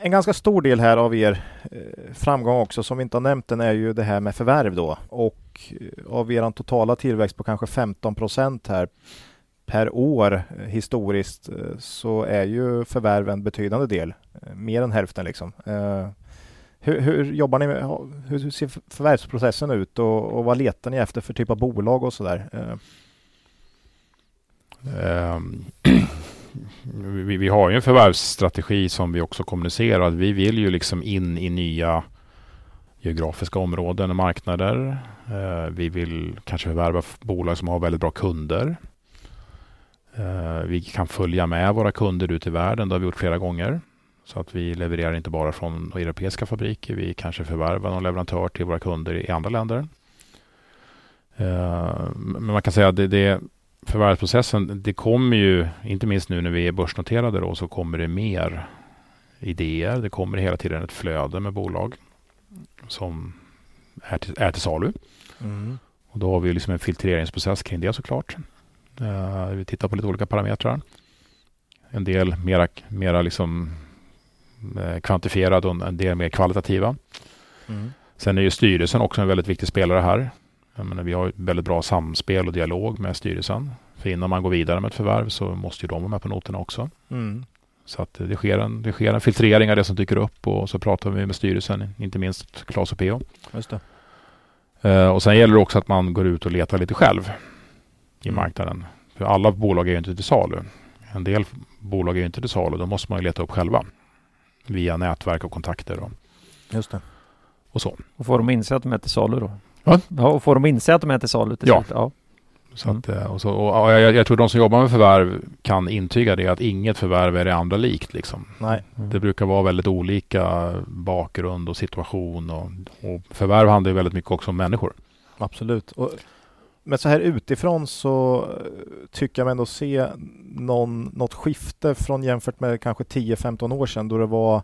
en ganska stor del här av er eh, framgång också som vi inte har nämnt den är ju det här med förvärv då. Och eh, av er totala tillväxt på kanske 15 procent här per år historiskt så är ju förvärv en betydande del. Mer än hälften liksom. Hur, hur jobbar ni med, hur, ser förvärvsprocessen ut och, och vad letar ni efter för typ av bolag och sådär? Eh. Ehm, vi, vi har ju en förvärvsstrategi som vi också kommunicerar. att Vi vill ju liksom in i nya geografiska områden och marknader. Eh, vi vill kanske förvärva bolag som har väldigt bra kunder. Eh, vi kan följa med våra kunder ut i världen. Det har vi gjort flera gånger. Så att vi levererar inte bara från europeiska fabriker. Vi kanske förvärvar någon leverantör till våra kunder i andra länder. Eh, men man kan säga att det, det förvärvsprocessen, det kommer ju, inte minst nu när vi är börsnoterade då, så kommer det mer idéer. Det kommer hela tiden ett flöde med bolag som är till, är till salu. Och då har vi liksom en filtreringsprocess kring det såklart. Eh, vi tittar på lite olika parametrar. En del mera, mera liksom, eh, kvantifierade och en del mer kvalitativa. Mm. Sen är ju styrelsen också en väldigt viktig spelare här. Jag menar, vi har ett väldigt bra samspel och dialog med styrelsen. För innan man går vidare med ett förvärv så måste ju de vara med på noterna också. Mm. Så att det sker en, det sker en filtrering av det som dyker upp och så pratar vi med styrelsen, inte minst Claes och PO. Just det. Eh, och sen gäller det också att man går ut och letar lite själv i Mm. marknaden. För alla bolag är ju inte till salu. En del bolag är ju inte till salu. Då måste man ju leta upp själva. Via nätverk och kontakter och, Just det. och så. Och får de inse att de är till salu då? Va? Ja, och får de inse att de är till salu till Ja. Ja. Så Mm. att, eh, och så, och, jag, jag tror de som jobbar med förvärv kan intyga det att inget förvärv är det andra likt. Liksom. Nej. Det brukar vara väldigt olika bakgrund och situation. Och, och förvärv handlar ju väldigt mycket också om människor. Absolut. Och, men så här utifrån så eh, tycker jag mig ändå se någon, något skifte från jämfört med kanske 10-15 år sedan då det var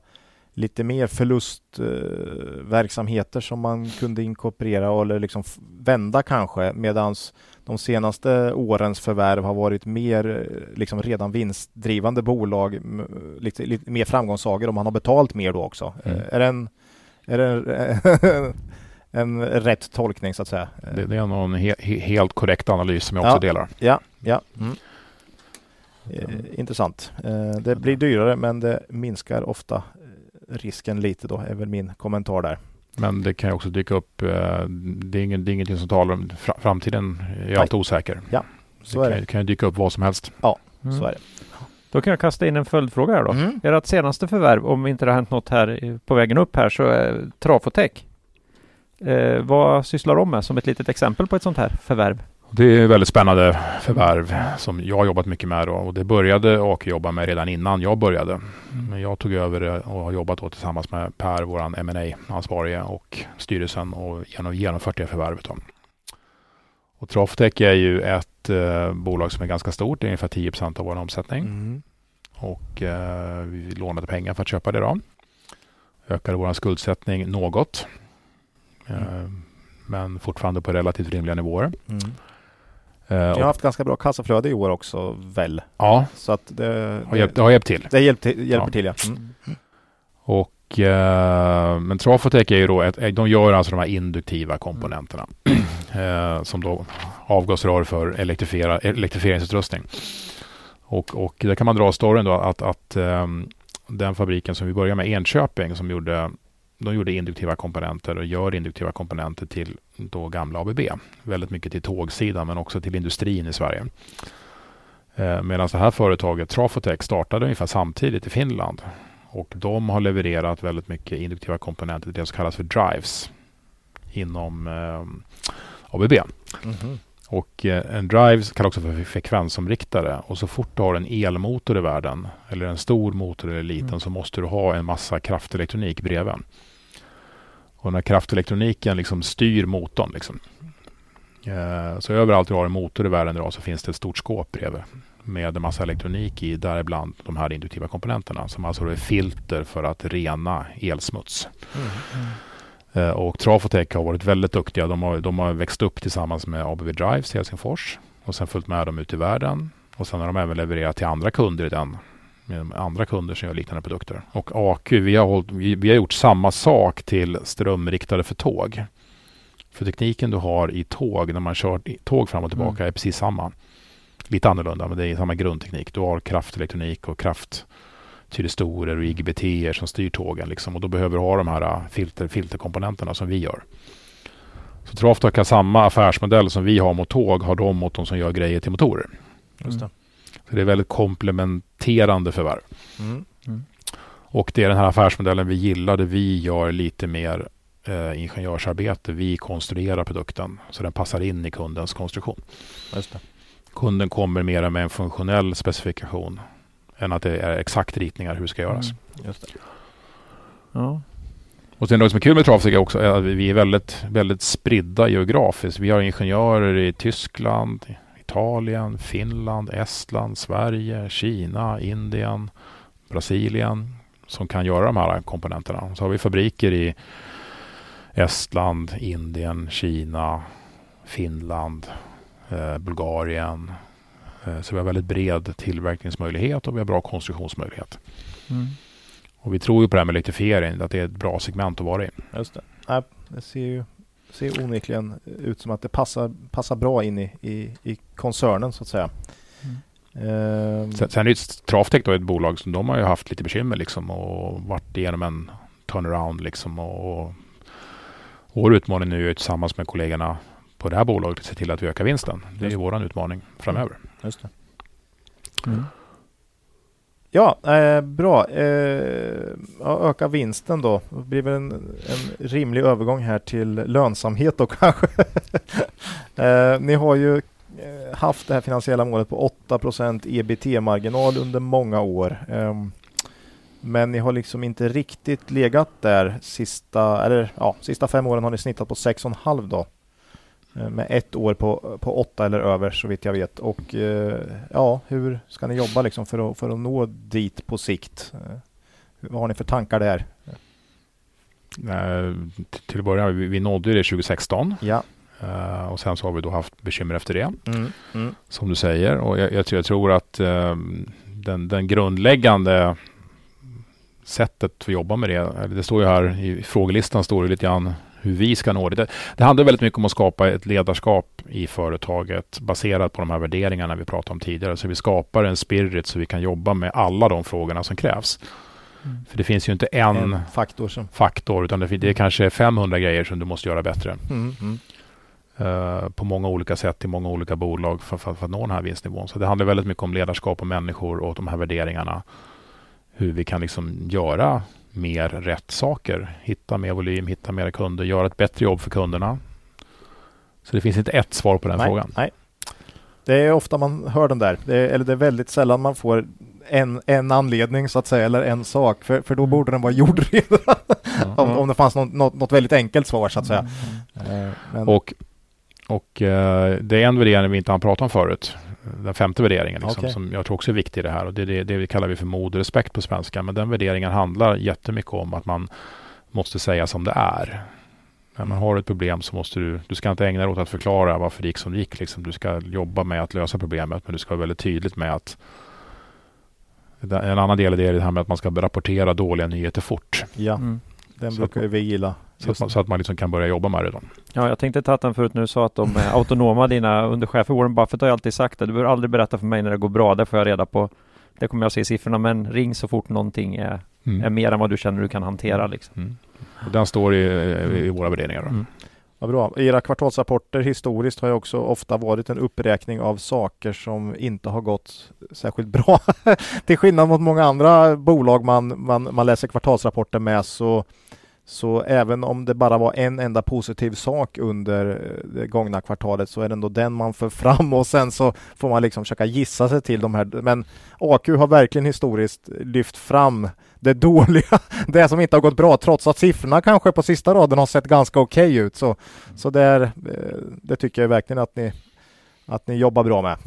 lite mer förlustverksamheter verksamheter som man kunde inkorporera eller liksom vända kanske medans de senaste årens förvärv har varit mer eh, liksom redan vinstdrivande bolag, lite, lite mer framgångssagor och man har betalt mer då också. Mm. Eh, Är det en, är det en, en rätt tolkning så att säga? Det, det är nog en he, he, helt korrekt analys som jag också Ja. delar. Ja, ja. Mm. Eh, intressant. Eh, det blir dyrare men det minskar ofta eh, risken lite då, är väl min kommentar där. Men det kan ju också dyka upp. eh, Det är, ingen, det är ingenting som talar om fra- framtiden. är alltid osäker. Så det är kan, det. kan ju dyka upp vad som helst. Mm. Så är det. Då kan jag kasta in en följdfråga här då. Mm. Ert senaste förvärv, om inte det har hänt något här på vägen upp här, så är Trafotech. Eh, vad sysslar de med som ett litet exempel på ett sånt här förvärv? Det är väldigt spännande förvärv som jag har jobbat mycket med. Då. Och det började och jobba med redan innan jag började. Men jag tog över och har jobbat då tillsammans med Per, våran ma ansvarige och styrelsen och genom, genomfört det förvärvet. Då. Och Traftech är ju ett eh, bolag som är ganska stort. Det är ungefär 10 av vår omsättning. Mm. Och eh, vi lånade pengar för att köpa det då. Ökade vår skuldsättning något. Eh, men fortfarande på relativt rimliga nivåer. Mm. Eh, Jag har haft ganska bra kassaflöde i år också väl. ja, Så att det, har hjälpt, det har hjälpt till. det hjälper, hjälper Ja. till ja. Mm. Och, eh, men Trafotech är ju då, ett, de gör alltså de här induktiva komponenterna. eh, som då avgasrör för elektrifiera, elektrifieringsutrustning. Och, och där kan man dra storyn då att, att ehm, den fabriken som vi började med, Enköping, som gjorde de gjorde induktiva komponenter och gör induktiva komponenter till då gamla ABB. Väldigt mycket till tågsidan men också till industrin i Sverige. Eh, Medan det här företaget Trafotech startade ungefär samtidigt i Finland. Och de har levererat väldigt mycket induktiva komponenter till det som kallas för drives inom eh, ABB. Mhm. Och eh, en drive kallas också för frekvensomriktare. Och så fort du har en elmotor i världen, eller en stor motor eller liten, Mm. så måste du ha en massa kraftelektronik bredvid. Och den här kraftelektroniken liksom styr motorn. Liksom. Eh, Så överallt du har en motor i världen idag så finns det ett stort skåp bredvid. Med en massa elektronik i, däribland de här induktiva komponenterna. Som alltså är filter för att rena elsmuts. Eh, Och Trafotech har varit väldigt duktiga. De har, de har växt upp tillsammans med ABB Drives i Helsingfors och sen följt med dem ut i världen. Och sen har de även levererat till andra kunder i den. Med andra kunder som gör liknande produkter. Och AQ, vi har, hållit, vi, vi har gjort samma sak till strömriktade för tåg. För tekniken du har i tåg när man kör tåg fram och tillbaka Mm. är precis samma. Lite annorlunda men det är samma grundteknik. Du har kraftelektronik och kraft tyristorer och IGBT som styr tågen. Liksom. Och då behöver du ha de här äh, filter, filterkomponenterna som vi gör. Så Traftalk har samma affärsmodell som vi har mot tåg, har de mot de som gör grejer till motorer. Just det. Så det är väldigt komplementerande förvärv. Mm. Och det är den här affärsmodellen vi gillar, där vi gör lite mer eh, ingenjörsarbete. Vi konstruerar produkten så den passar in i kundens konstruktion. Just det. Kunden kommer mer med en funktionell specifikation än att det är exakt ritningar hur det ska göras. Mm. Just det. Ja. Och sen något som är kul med Travsig är också att vi är väldigt, väldigt spridda geografiskt. Vi har ingenjörer i Tyskland, Italien, Finland, Estland, Sverige, Kina, Indien, Brasilien som kan göra de här komponenterna. Så har vi fabriker i Estland, Indien, Kina, Finland, eh, Bulgarien. Eh, så vi har väldigt bred tillverkningsmöjlighet och vi har bra konstruktionsmöjlighet. Mm. Och vi tror ju på det här med elektrifiering, att det är ett bra segment att vara i. Just det. Det ser ju ser onekligen ut som att det passar, passar bra in i, i, i koncernen så att säga. Ehm, Sen, sen är ju Traftech då ett bolag som de har ju haft lite bekymmer liksom och varit igenom en turnaround liksom. Och, och vår utmaning nu är tillsammans med kollegorna på det här bolaget att se till att vi ökar vinsten. Det är ju våran utmaning framöver. Just det. Mm. Ja, eh, bra. Eh, öka vinsten då. Det blir väl en, en rimlig övergång här till lönsamhet då kanske. eh, ni har ju eh, haft det här finansiella målet på 8% ebit-marginal under många år. Ehm, men ni har liksom inte riktigt legat där sista, eller ja, sista fem åren har ni snittat på 6,5 då. Eh, Med ett år på, på åtta eller över så vitt jag vet. Och eh, ja, hur ska ni jobba liksom för, att, för att nå dit på sikt? Eh, vad har ni för tankar där? Till att börja vi, vi nådde det 2016 Ja. eh, och sen så har vi då haft bekymmer efter det. Mm. Mm. som du säger. Och jag, jag, tror- jag tror att eh, den, den grundläggande sättet att jobba med det, det står ju här i frågelistan står det lite grann hur vi ska nå det. det. Det handlar väldigt mycket om att skapa ett ledarskap i företaget baserat på de här värderingarna vi pratade om tidigare. Så vi skapar en spirit så vi kan jobba med alla de frågorna som krävs. Mm. För det finns ju inte en, En faktor som... faktor utan det, det är kanske 500 grejer som du måste göra bättre. Mm. Mm. Eh, på många olika sätt i många olika bolag för, för, för att nå den här vinstnivån. Så det handlar väldigt mycket om ledarskap och människor och de här värderingarna. Hur vi kan liksom göra mer rätt saker. Hitta mer volym, hitta mer kunder, göra ett bättre jobb för kunderna. Så det finns inte ett svar på den nej, frågan. Nej. Det är ofta man hör den där, det är, eller det är väldigt sällan man får en, en anledning så att säga, eller en sak, för, för då borde den vara gjord redan. om, om det fanns något, något, något väldigt enkelt svar så att säga. Eh, Men, Och, och eh, det är en värdering vi inte har pratat om förut. Den femte värderingen liksom, Okej. som jag tror också är viktig i det här. Och det, är det, det vi kallar vi för mod och respekt på svenska. Men den värderingen handlar jättemycket om att man måste säga som det är. När man har ett problem så måste du, du ska inte ägna dig åt att förklara varför det gick som det gick. Liksom. Du ska jobba med att lösa problemet men du ska vara väldigt tydligt med att en annan del i det är det här med att man ska rapportera dåliga nyheter fort. ja, Mm. Den Så brukar att- ju vi gilla. Så att, man, så att man liksom kan börja jobba med det. Då. Ja, jag tänkte ta den förut när du sa att de är autonoma, dina underchefer. Warren Buffett har ju alltid sagt det. Du behöver aldrig berätta för mig när det går bra. Det får jag reda på. Det kommer jag se i siffrorna. Men ring så fort någonting är, Mm. är mer än vad du känner du kan hantera. Liksom. Mm. Och den står i, i våra värderingar. Bra. Era kvartalsrapporter historiskt har ju också ofta varit en uppräkning av saker som inte har gått särskilt bra. Till skillnad mot många andra bolag man, man, man läser kvartalsrapporter med så så även om det bara var en enda positiv sak under eh, det gångna kvartalet så är det ändå den man för fram och sen så får man liksom försöka gissa sig till de här. Men AQ har verkligen historiskt lyft fram det dåliga, det som inte har gått bra trots att siffrorna kanske på sista raden har sett ganska okej okay ut. Så, så där, eh, det tycker jag verkligen att ni, att ni jobbar bra med.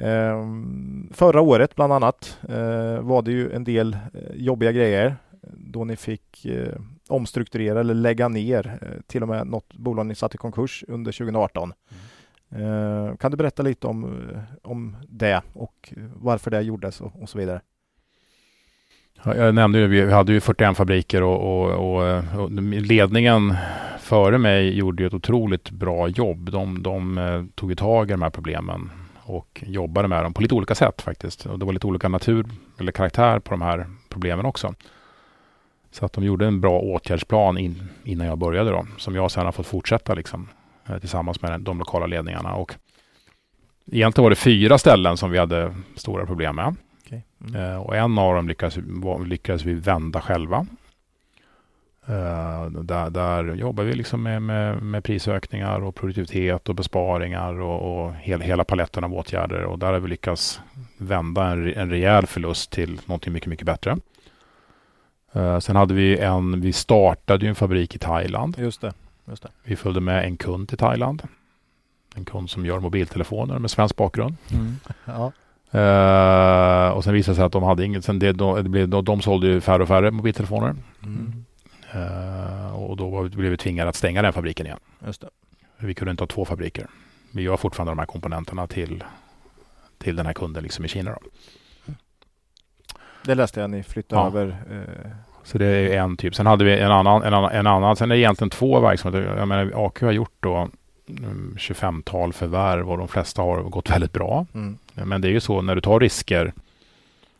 Ehm, förra året bland annat eh, var det ju en del jobbiga grejer då ni fick eh, omstrukturera eller lägga ner eh, till och med något bolag ni satt i konkurs under 2018. Mm. Eh, kan du berätta lite om, eh, om det och varför det gjordes och, och så vidare? Jag nämnde ju, vi hade ju 41 fabriker och, och, och, och ledningen före mig gjorde ett otroligt bra jobb. De, de eh, tog tag i de här problemen och jobbade med dem på lite olika sätt faktiskt. Och det var lite olika natur eller karaktär på de här problemen också. Så att de gjorde en bra åtgärdsplan in, innan jag började då, som jag sedan har fått fortsätta liksom, eh, tillsammans med de lokala ledningarna. Och egentligen var det fyra ställen som vi hade stora problem med. Mm. Uh, och en av dem lyckades, lyckades vi vända själva. Uh, där, där jobbar vi liksom med, med, med, prisökningar och produktivitet och besparingar och, och hel, hela paletten av åtgärder. Och där har vi lyckats vända en, en rejäl förlust till någonting mycket, mycket bättre. Uh, sen hade vi en, vi startade ju en fabrik i Thailand. Just det, just det. Vi följde med en kund till Thailand. En kund som gör mobiltelefoner med svensk bakgrund. Mm. Ja. Uh, och sen visade det sig att de hade inget, sen det, de, det de, de sålde ju färre och färre mobiltelefoner. Mm. Uh, och då var, blev vi tvingade att stänga den fabriken igen. Just det. Vi kunde inte ha två fabriker. Vi gör fortfarande de här komponenterna till, till den här kunden liksom i Kina. Då. Det läste jag, ni flyttade ja. över. Eh... Så det är en typ. Sen hade vi en annan, en annan, en annan. Sen är det egentligen två verksamheter. Jag menar, AQ har gjort då 25-tal mm, förvärv och de flesta har gått väldigt bra. Mm. Men det är ju så när du tar risker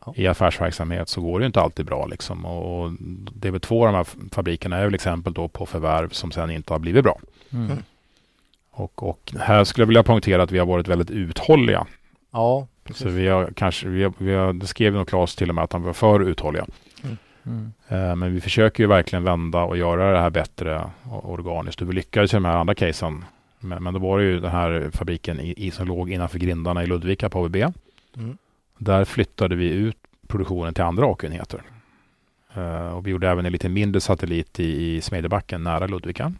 ja. i affärsverksamhet så går det inte alltid bra. Liksom. Och, och det är väl två av de här fabrikerna är väl exempel då på förvärv som sen inte har blivit bra. Mm. mm. Och, och, här skulle jag vilja poängtera att vi har varit väldigt uthålliga. Ja, så vi har kanske, vi har, vi har, det skrev nog Claes till och med att han var för uthålliga. Mm. Mm. Uh, men vi försöker ju verkligen vända och göra det här bättre organiskt. Och vi lyckades i de här andra casen. Men, men då var det ju den här fabriken i, i som låg innanför grindarna i Ludvika på ABB. Mm. Där flyttade vi ut produktionen till andra AK-enheter. Uh, och vi gjorde även en lite mindre satellit i, i Smedjebacken nära Ludvika.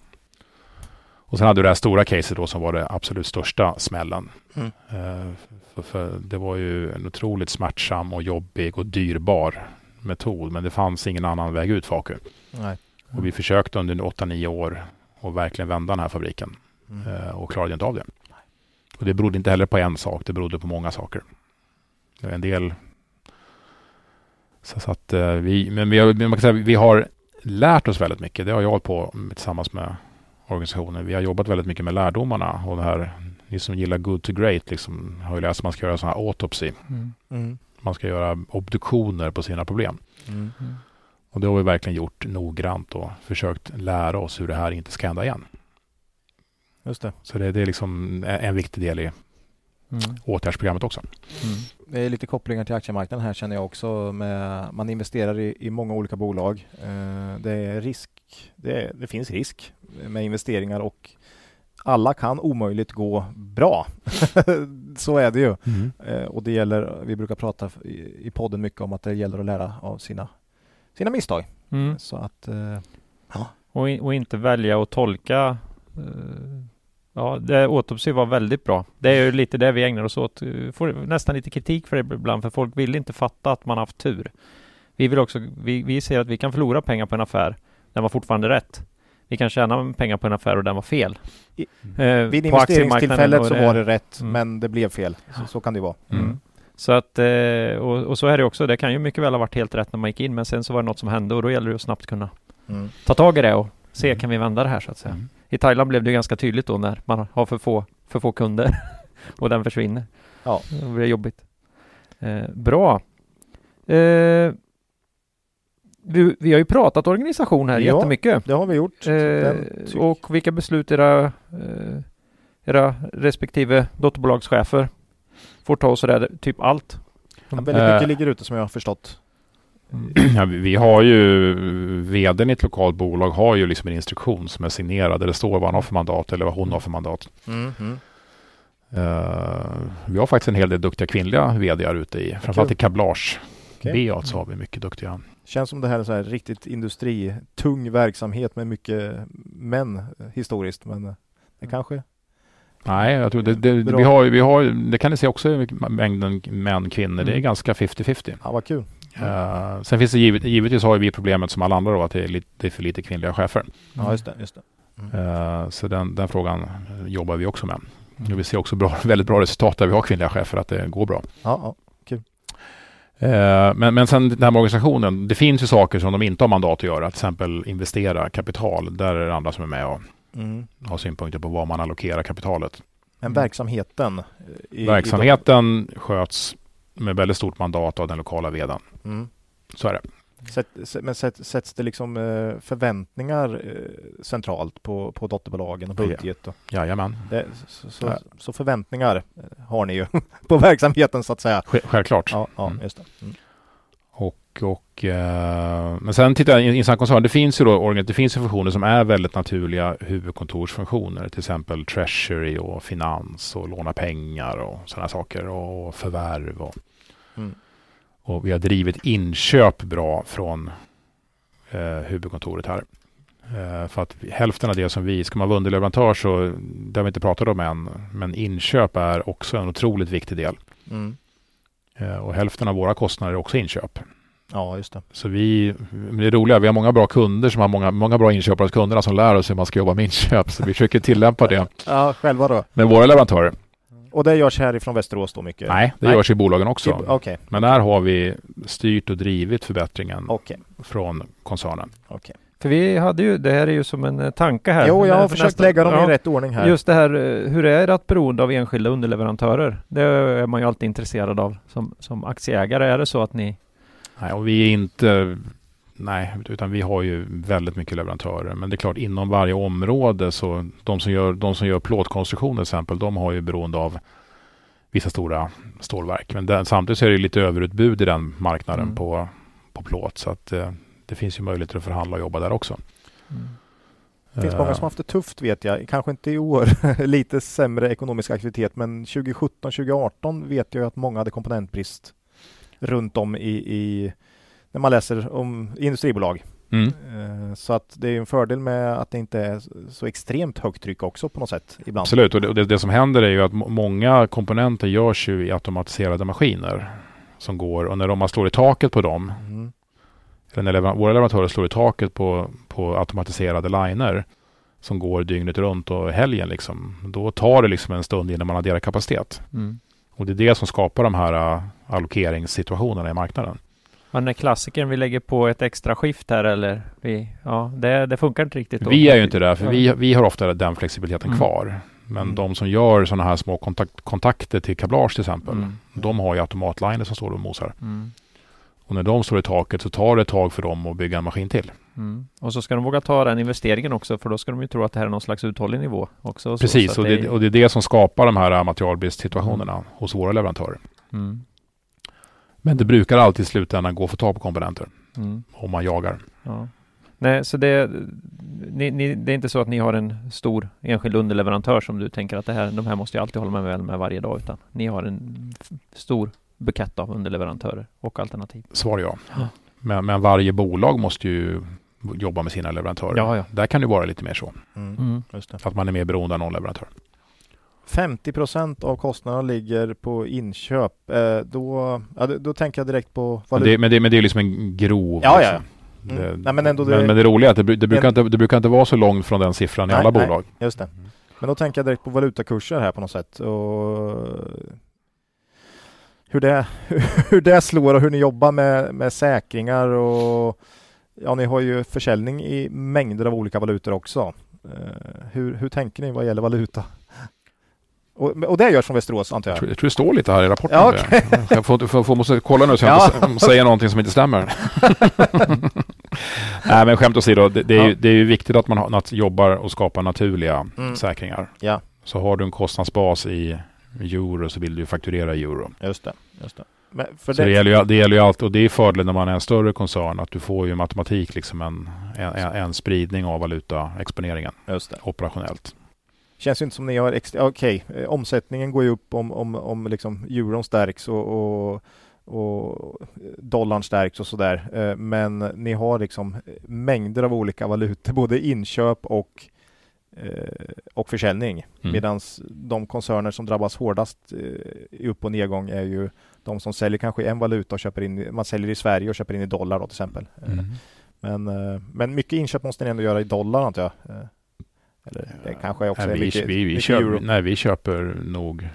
Och sen hade du det här stora caset då som var det absolut största smällen. Mm. Uh, för, för, det var ju en otroligt smärtsam och jobbig och dyrbar metod. Men det fanns ingen annan väg ut för AQ. Mm. Och vi försökte under 8-9 år att verkligen vända den här fabriken. Mm. Uh, och klarade inte av det. Och det berodde inte heller på en sak. Det berodde på många saker. En del så, så att uh, vi, men vi har, man kan säga, vi har lärt oss väldigt mycket. Det har jag hållit på tillsammans med organisationen. Vi har jobbat väldigt mycket med lärdomarna och det här, ni som gillar good to great liksom, har ju läst att man ska göra sådana här autopsy. Mm. Mm. Man ska göra obduktioner på sina problem. Mm. Och det har vi verkligen gjort noggrant och försökt lära oss hur det här inte ska hända igen. Just det. Så det, det är liksom en viktig del i mm. åtgärdsprogrammet också. Mm. Det är lite kopplingar till aktiemarknaden här känner jag också. Med, man investerar i, i många olika bolag. Eh, det är risk. Det, är, det finns risk med investeringar och alla kan omöjligt gå bra. så är det ju. Mm. Eh, och det gäller, vi brukar prata i, i podden mycket om att det gäller att lära av sina, sina misstag. Mm. Så att, eh, ja. och, och, inte välja att tolka Ja, det, autopsy var väldigt bra. Det är ju lite det vi ägnar oss åt. Får nästan lite kritik för det ibland, för folk vill inte fatta att man haft tur. Vi vill också, vi, vi ser att vi kan förlora pengar på en affär. Den var fortfarande rätt. Vi kan tjäna pengar på en affär och den var fel. I, eh, vid investeringstillfället så var det rätt, mm. men det blev fel. Så, så kan det vara. Mm. mm. Så att, eh, och, och, så är det också. Det kan ju mycket väl ha varit helt rätt när man gick in, men sen så var det något som hände och då gäller det att snabbt kunna mm. ta tag i det och se, mm. kan vi vända det här så att säga. I Thailand blev det ganska tydligt då när man har för få, för få kunder och den försvinner. Ja. Då blir det jobbigt. Eh, bra. Eh, vi, vi har ju pratat organisation här Ja. jättemycket. Det har vi gjort. Eh, och vilka beslut era, eh, era respektive dotterbolagschefer får ta och sådär, typ allt. Ja, väldigt mycket Eh. ligger ute som jag har förstått. Ja, vi- har ju, vdn i ett lokalt bolag har ju liksom en instruktion som är signerad där det står vad han har för mandat eller vad hon har för mandat. Mm, mm. Eh, vi har faktiskt en hel del duktiga kvinnliga vdar ute i, framförallt i kablage. Okej. BA så har vi mycket duktiga. Känns som det här är så här riktigt industritung verksamhet med mycket män eh, historiskt. Men eh, det kanske... Nej, jag tror det, det, Bra. vi har, vi har, det kan ni se också i mängden män kvinnor. Det är Mm. ganska 50-50. Ja, vad kul. Eh, sen finns det givet, givetvis har vi problemet som alla andra då att det är, lite, det är för lite kvinnliga chefer. Ja, just det. Just det. Eh, så den, den frågan eh, jobbar vi också med. Och vi ser också bra, väldigt bra resultat där vi har kvinnliga chefer, att det går bra. Ja, ja. Eh, Men, men sen det här med organisationen. Det finns ju saker som de inte har mandat att göra. Till exempel investera kapital. Där är det andra som är med och Mm. har synpunkter på var man allokerar kapitalet. Men Mm. verksamheten? i- i Verksamheten sköts med väldigt stort mandat av den lokala vdn. Mm. Så är det. Sätt, men sätt, sätts det liksom eh, förväntningar eh, centralt på, på dotterbolagen och budget? Och Jajamän. det, så, så, Ja. så förväntningar eh, har ni ju på verksamheten så att säga. Sj- Självklart. Ja, ja Mm. just det. Mm. Och, eh, men sen tittar jag i Insan koncern. Det finns ju då det finns ju funktioner som är väldigt naturliga huvudkontorsfunktioner. Till exempel treasury och finans och låna pengar och sådana saker. Och förvärv. Och, Mm. och vi har drivit inköp bra från eh, huvudkontoret här. Eh, för att hälften av det som vi, ska man vara underleverantör så, det har vi inte pratat om än, men inköp är också en otroligt viktig del. Mm. Eh, och hälften av våra kostnader är också inköp. Ja, just det. Så vi, men det är roliga, vi har många bra kunder som har många, många bra inköpare hos kunderna som lär oss hur man ska jobba med inköp. Så vi försöker tillämpa det Ja, själva då? med våra leverantörer. Och det görs härifrån Västerås då mycket? Nej, det Nej. görs i bolagen också. I- Okej, Men där har vi styrt och drivit förbättringen okej, från koncernen. okej. För vi hade ju, det här är ju som en eh, tanke här. Jo, jag har För försökt nästa- lägga dem ja. i rätt ordning här. Just det här, eh, hur är ert beroende av enskilda underleverantörer? Det är man ju alltid intresserad av som, som aktieägare. Är det så att ni... Nej, och vi är inte Nej, utan vi har ju väldigt mycket leverantörer. Men det är klart inom varje område så de som gör, de som gör plåtkonstruktion till exempel, de har ju beroende av vissa stora stålverk. Men den, samtidigt så är det lite överutbud i den marknaden Mm. på, på plåt. Så att eh, det finns ju möjligheter att förhandla och jobba där också. Det finns många som haft det tufft vet jag. Kanske inte i år, lite sämre ekonomisk aktivitet, men 2017-2018 vet jag att många hade komponentbrist runt om i, i när man läser om industribolag. Mm. Eh, Så att det är en fördel med att det inte är så extremt högt tryck också på något sätt ibland. Absolut, och det, det, som händer är ju att må- många komponenter görs ju i automatiserade maskiner som går och när de har slår i taket på dem, Mm. eller när lever- våra leverantörer slår i taket på, på automatiserade liner som går dygnet runt och helgen liksom, då tar det liksom en stund innan man adderar kapacitet. Mm. Och det är det som skapar de här allokeringssituationerna i marknaden. Men är klassikern vi lägger på ett extra skift här eller? Vi, ja, det, det funkar inte riktigt. Då. Vi är ju inte där, för Ja. vi, vi har ofta den flexibiliteten Mm. kvar. Men Mm. de som gör sådana här små kontakt, kontakter till kablage till exempel, Mm. de har ju automatliner som står och mosar. Mm. Och när de står i taket så tar det ett tag för dem att bygga en maskin till. Mm. Och så ska de våga ta den investeringen också för då ska de ju tro att det här är någon slags uthållig nivå också. Så- Precis, så och att det, och det är det som skapar de här materialbristsituationerna hos våra leverantörer. Mm. Men det brukar alltid i slutändan gå att få tag på komponenter Mm. om man jagar. Ja. Nej, så det, ni, ni, det är inte så att ni har en stor enskild underleverantör som du tänker att det här, de här måste jag alltid hålla mig väl med varje dag, utan ni har en stor bukett av underleverantörer och alternativ. Svar ja. Ja. Men, men varje bolag måste ju jobba med sina leverantörer. Ja, ja. Där kan det vara lite mer så. Mm. Mm. Just det. Att man är mer beroende av någon leverantör. 50 procent av kostnaderna ligger på inköp. Eh, då, ja, då, tänker jag direkt på Men valuta. det, men, det, men det är liksom en grov... Ja, ja, liksom. Mm. Det, Nej, men ändå det- men, men det roliga är att det, det, brukar En- inte, det brukar inte vara så långt från den siffran i Nej, alla nej. bolag. Just det. Men då tänker jag direkt på valutakurser här på något sätt. Och hur, det, hur det slår och hur ni jobbar med, med säkringar och ja, ni har ju försäljning i mängder av olika valutor också. Eh, hur, hur tänker ni vad gäller valuta? Och, och det görs från Västerås antar Jag jag? tror, jag tror det står lite här i rapporten. Ja, det. Jag får, får, får, måste kolla nu så jag Ja. inte säger någonting som inte stämmer. Nej men skämt åsido, det, det, är ju, Ja. det är ju viktigt att man har, att jobbar och skapar naturliga Mm. säkringar. Ja. Så har du en kostnadsbas i euro så vill du ju fakturera i euro. Just det. Just det. Men för Så det, gäller ju, det gäller ju allt och det är fördelen när man är en större koncern att du får ju matematik liksom en, en, en spridning av valutaexponeringen Just det. operationellt. Känns ju inte som ni har extra, okej, eh, omsättningen går ju upp om, om, om liksom euron stärks och, och, och dollarn stärks och sådär. Eh, Men ni har liksom mängder av olika valutor, både inköp och, eh, och försäljning. Mm. Medan de koncerner som drabbas hårdast eh, i upp och nedgång är ju de som säljer kanske en valuta och köper in, man säljer i Sverige och köper in i dollar då till exempel. Eh, Mm. Men, eh, men mycket inköp måste ni ändå göra i dollar antar jag. Eller det kanske också Nej, är vi, mycket, vi, vi, mycket köper, nej, vi köper nog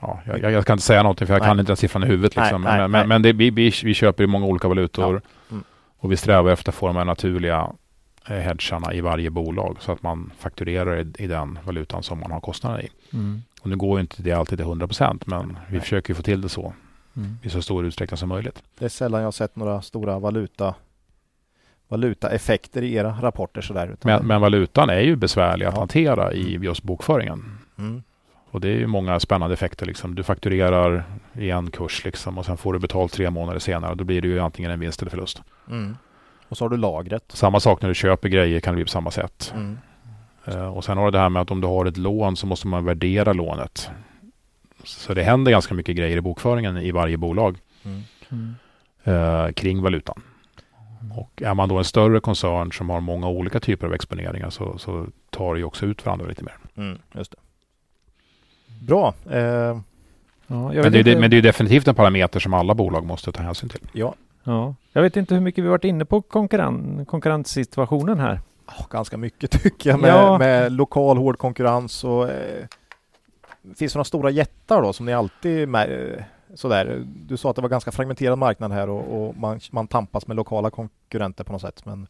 Ja, jag, jag, jag kan inte säga någonting för jag Nej. kan inte den siffran i huvudet. Nej, Liksom. nej, men nej. men, men det, vi, vi, vi köper i många olika valutor Ja. Mm. och vi strävar efter att få de här naturliga eh, hedgarna i varje bolag så att man fakturerar i, i den valutan som man har kostnader i. Mm. Och nu går ju inte det alltid till 100 procent men vi försöker ju få till det så Mm. i så stor utsträckning som möjligt. Det är sällan jag har sett några stora valuta valutaeffekter i era rapporter sådär. utan- Men, men valutan är ju besvärlig att Ja. hantera i just bokföringen. Mm. Och det är ju många spännande effekter. Liksom. Du fakturerar i en kurs liksom, och sen får du betalt tre månader senare. Då blir det ju antingen en vinst eller förlust. Mm. Och så har du lagret. Samma sak när du köper grejer kan det bli på samma sätt. Mm. Eh, och sen har du det här med att om du har ett lån så måste man värdera lånet. Så det händer ganska mycket grejer i bokföringen i varje bolag Mm. Mm. eh, kring valutan. Och är man då en större koncern som har många olika typer av exponeringar så, så tar det ju också ut varandra lite mer. Mm. Just det. Bra. Eh, Ja, jag Men det, är, inte- men det är definitivt en parameter som alla bolag måste ta hänsyn till. ja, Ja, jag vet inte hur mycket vi varit inne på konkurren, konkurrenssituationen här. oh, ganska mycket tycker jag med, Ja. med lokal hård konkurrens och eh, finns det några stora jättar då som ni alltid sådär. Du sa att det var ganska fragmenterad marknad här och, och man, man tampas med lokala konkurrenter på något sätt. Men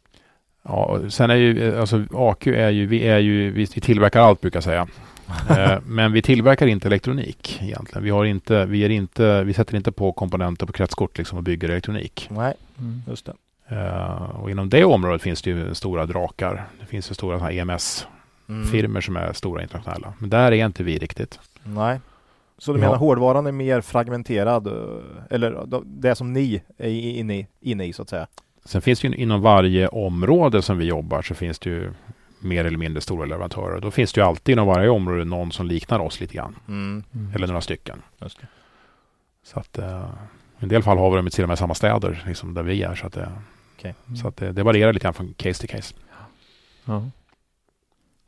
Ja, sen är ju, alltså AQ är ju, vi är ju, vi, vi tillverkar allt brukar jag säga. eh, men vi tillverkar inte elektronik egentligen. Vi har inte, vi är inte, vi sätter inte på komponenter på kretskort liksom och bygger elektronik. nej, Mm. just det. Eh, och inom det området finns det ju stora drakar. Det finns ju stora EMS-firmor Mm. som är stora internationella. Men där är inte vi riktigt. Nej. Så du Ja. menar hårdvaran är mer fragmenterad? eh, Eller då- det som ni är i- inne i, inne i så att säga? Sen finns det ju inom varje område som vi jobbar så finns det ju mer eller mindre stora leverantörer. Då finns det ju alltid inom varje område någon som liknar oss lite grann. Mm. Eller några stycken. Just det. Så att eh, i en del fall har vi dem till och med i samma städer liksom där vi är. Så att, det, Okej. så att det, det varierar lite grann från case till case. Ja.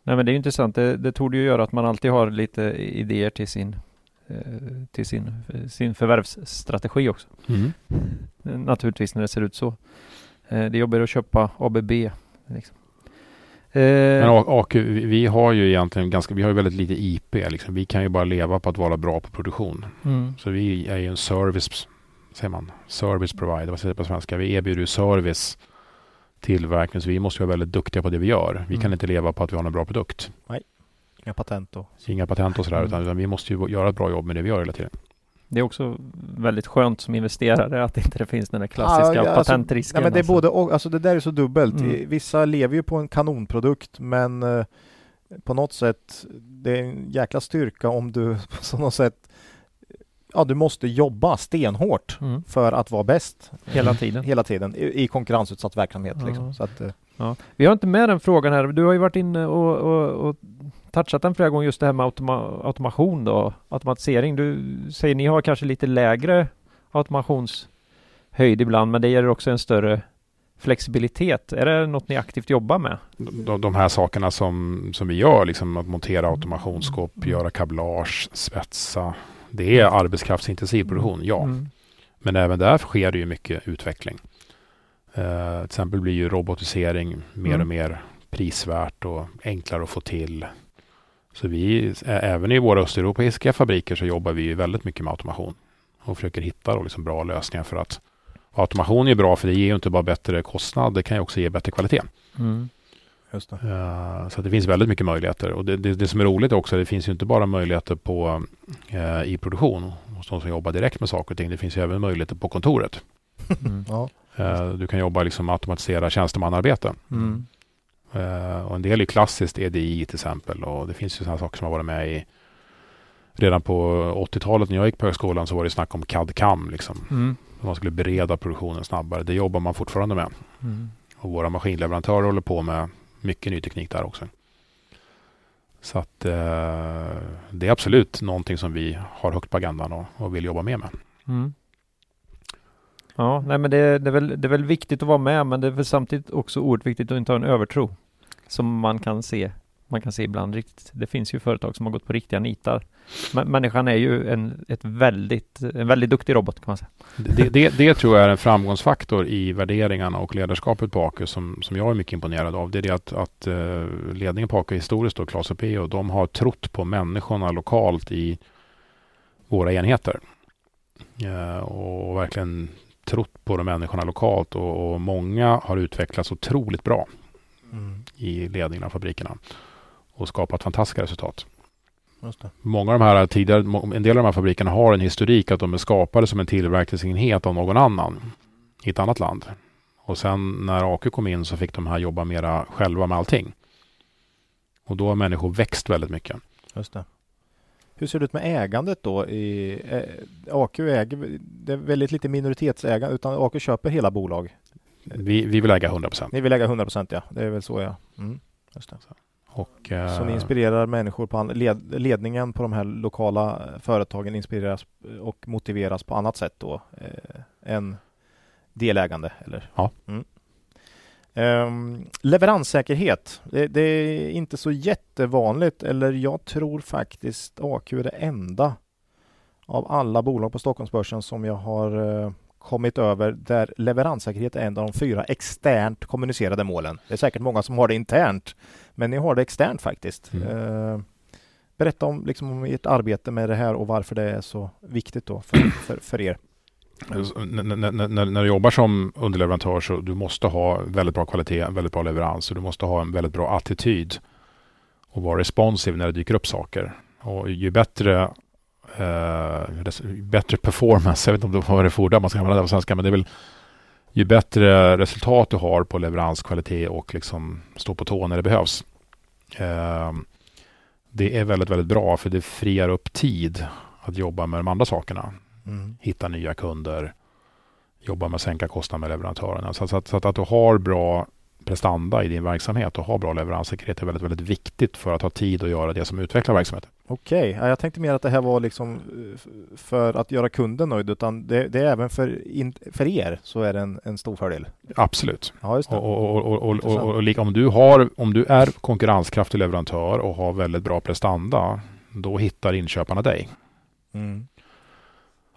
Nej men det är ju intressant. Det, det torde ju göra att man alltid har lite idéer till sin eh, till sin, sin förvärvsstrategi också. Mm. Eh, Naturligtvis när det ser ut så. Eh, Det är jobbigare att köpa ABB. Liksom. Eh, Men AQ, vi, har ju egentligen ganska, vi har ju väldigt lite IP. Liksom. Vi kan ju bara leva på att vara bra på produktion. mm, Så vi är ju en service, säger man, service provider, vad säger det på svenska? Vi erbjuder ju service tillverkning, så vi måste vara väldigt duktiga på det vi gör. Vi kan Mm. inte leva på att vi har en bra produkt. Inga patent och Så inga patent och sådär, Mm. utan, vi måste ju göra ett bra jobb med det vi gör hela tiden. Det är också väldigt skönt som investerare att inte det finns den där klassiska Ja, ja, alltså, patentrisken. Nej, men det är alltså. både och, alltså det där är så dubbelt. Mm. Vissa lever ju på en kanonprodukt men eh, på något sätt det är en jäkla styrka om du på något sätt Ja, du måste jobba stenhårt Mm, för att vara bäst hela tiden. hela tiden i, i konkurrensutsatt verksamhet. Ja. Liksom. Så att, eh, Ja. Vi har inte med den frågan här. Du har ju varit inne och, och, och touchat den flera gånger just det här med automa automation då, automatisering. Du säger ni har kanske lite lägre automationshöjd ibland, men det ger också en större flexibilitet. Är det något ni aktivt jobbar med? De, de här sakerna som, som vi gör, liksom att montera automationsskåp, göra kablage, svetsa. Det är arbetskraftsintensiv produktion, ja. Mm. Men även där sker det ju mycket utveckling. Eh, till exempel blir ju robotisering mer Mm. och mer prisvärt och enklare att få till. Så vi, även i våra östeuropeiska fabriker så jobbar vi väldigt mycket med automation och försöker hitta då liksom bra lösningar för att automation är bra för det ger ju inte bara bättre kostnad, det kan ju också ge bättre kvalitet. Mm. Just det. Eh, så att det finns väldigt mycket möjligheter. Och det, det, det som är roligt också, det finns ju inte bara möjligheter på, eh, i produktion hos de som jobbar direkt med saker och ting. Det finns ju även möjligheter på kontoret. Mm. Ja. Eh, du kan jobba liksom automatisera tjänstemannarbete. Mm. Eh, och en del är klassiskt EDI till exempel. Och det finns ju sådana saker som har varit med i Redan på 80-talet när jag gick på högskolan så var det snack om CAD-CAM. Liksom. Mm. Man skulle bereda produktionen snabbare. Det jobbar man fortfarande med. Mm. Och våra maskinleverantörer håller på med mycket ny teknik där också. Så att eh, det är absolut någonting som vi har högt på agendan och, och vill jobba mer med. Mm. Ja, nej men det, det, är väl, det är väl viktigt att vara med men det är väl samtidigt också oerhört viktigt att inte ha en övertro. Som man kan se man kan se ibland riktigt. Det finns ju företag som har gått på riktiga nitar. Men människan är ju en, ett väldigt, en väldigt duktig robot kan man säga. Det, det, det tror jag är en framgångsfaktor i värderingarna och ledarskapet på Aker som, som jag är mycket imponerad av. Det är det att, att eh, ledningen på Aker historiskt, och Klas och Peo, de har trott på människorna lokalt i våra enheter. Eh, och verkligen trott på de människorna lokalt och, och många har utvecklats otroligt bra Mm. i ledningen av fabrikerna och skapat fantastiska resultat. Många av de här tidigare, en del av de här fabrikerna har en historik att de är skapade som en tillverkningsenhet av någon annan i ett annat land. Och sen när AQ kom in så fick de här jobba mera själva med allting. Och då har människor växt väldigt mycket. Just det. Hur ser det ut med ägandet då? I, eh, AQ äger, det är väldigt lite minoritetsägande utan AQ köper hela bolag. Vi, vi vill äga 100 procent. Ni vill äga 100 procent ja, det är väl så ja. Mm. Just det. Och, eh, Så ni inspirerar människor på led, ledningen på de här lokala eh, företagen inspireras och motiveras på annat sätt då eh, än delägande eller? Ja. Mm. Ehm, leveranssäkerhet. Det, det är inte så jättevanligt eller jag tror faktiskt AQ är det enda av alla bolag på Stockholmsbörsen som jag har eh, kommit över där leveranssäkerhet är en av de fyra externt kommunicerade målen. Det är säkert många som har det internt, men ni har det externt faktiskt. Mm. Eh, berätta om, liksom, om ert arbete med det här och varför det är så viktigt då för, för, för er. Alltså, när, när du jobbar som underleverantör så du måste ha väldigt bra kvalitet, väldigt bra leverans och du måste ha en väldigt bra attityd och vara responsiv när det dyker upp saker. Och ju bättre, eh, bättre performance, jag vet inte om det var det fordrar man ska använda det på svenska, men det är väl ju bättre resultat du har på leveranskvalitet och liksom stå på tå när det behövs. Eh, det är väldigt, väldigt bra för det friar upp tid att jobba med de andra sakerna Mm. hitta nya kunder, jobba med att sänka kostnader med leverantörerna. Så, så, att, så att, att du har bra prestanda i din verksamhet och har bra leveranssäkerhet är väldigt, väldigt viktigt för att ha tid att göra det som utvecklar verksamheten. Okej, ja, jag tänkte mer att det här var liksom eh, för att göra kunden nöjd, utan det, det är även för, in, för er så är det en, en stor fördel. Absolut. Ja, just det. Och, och, och, och, om, du har, om du är konkurrenskraftig leverantör och har väldigt bra prestanda, då hittar inköparna dig Mm.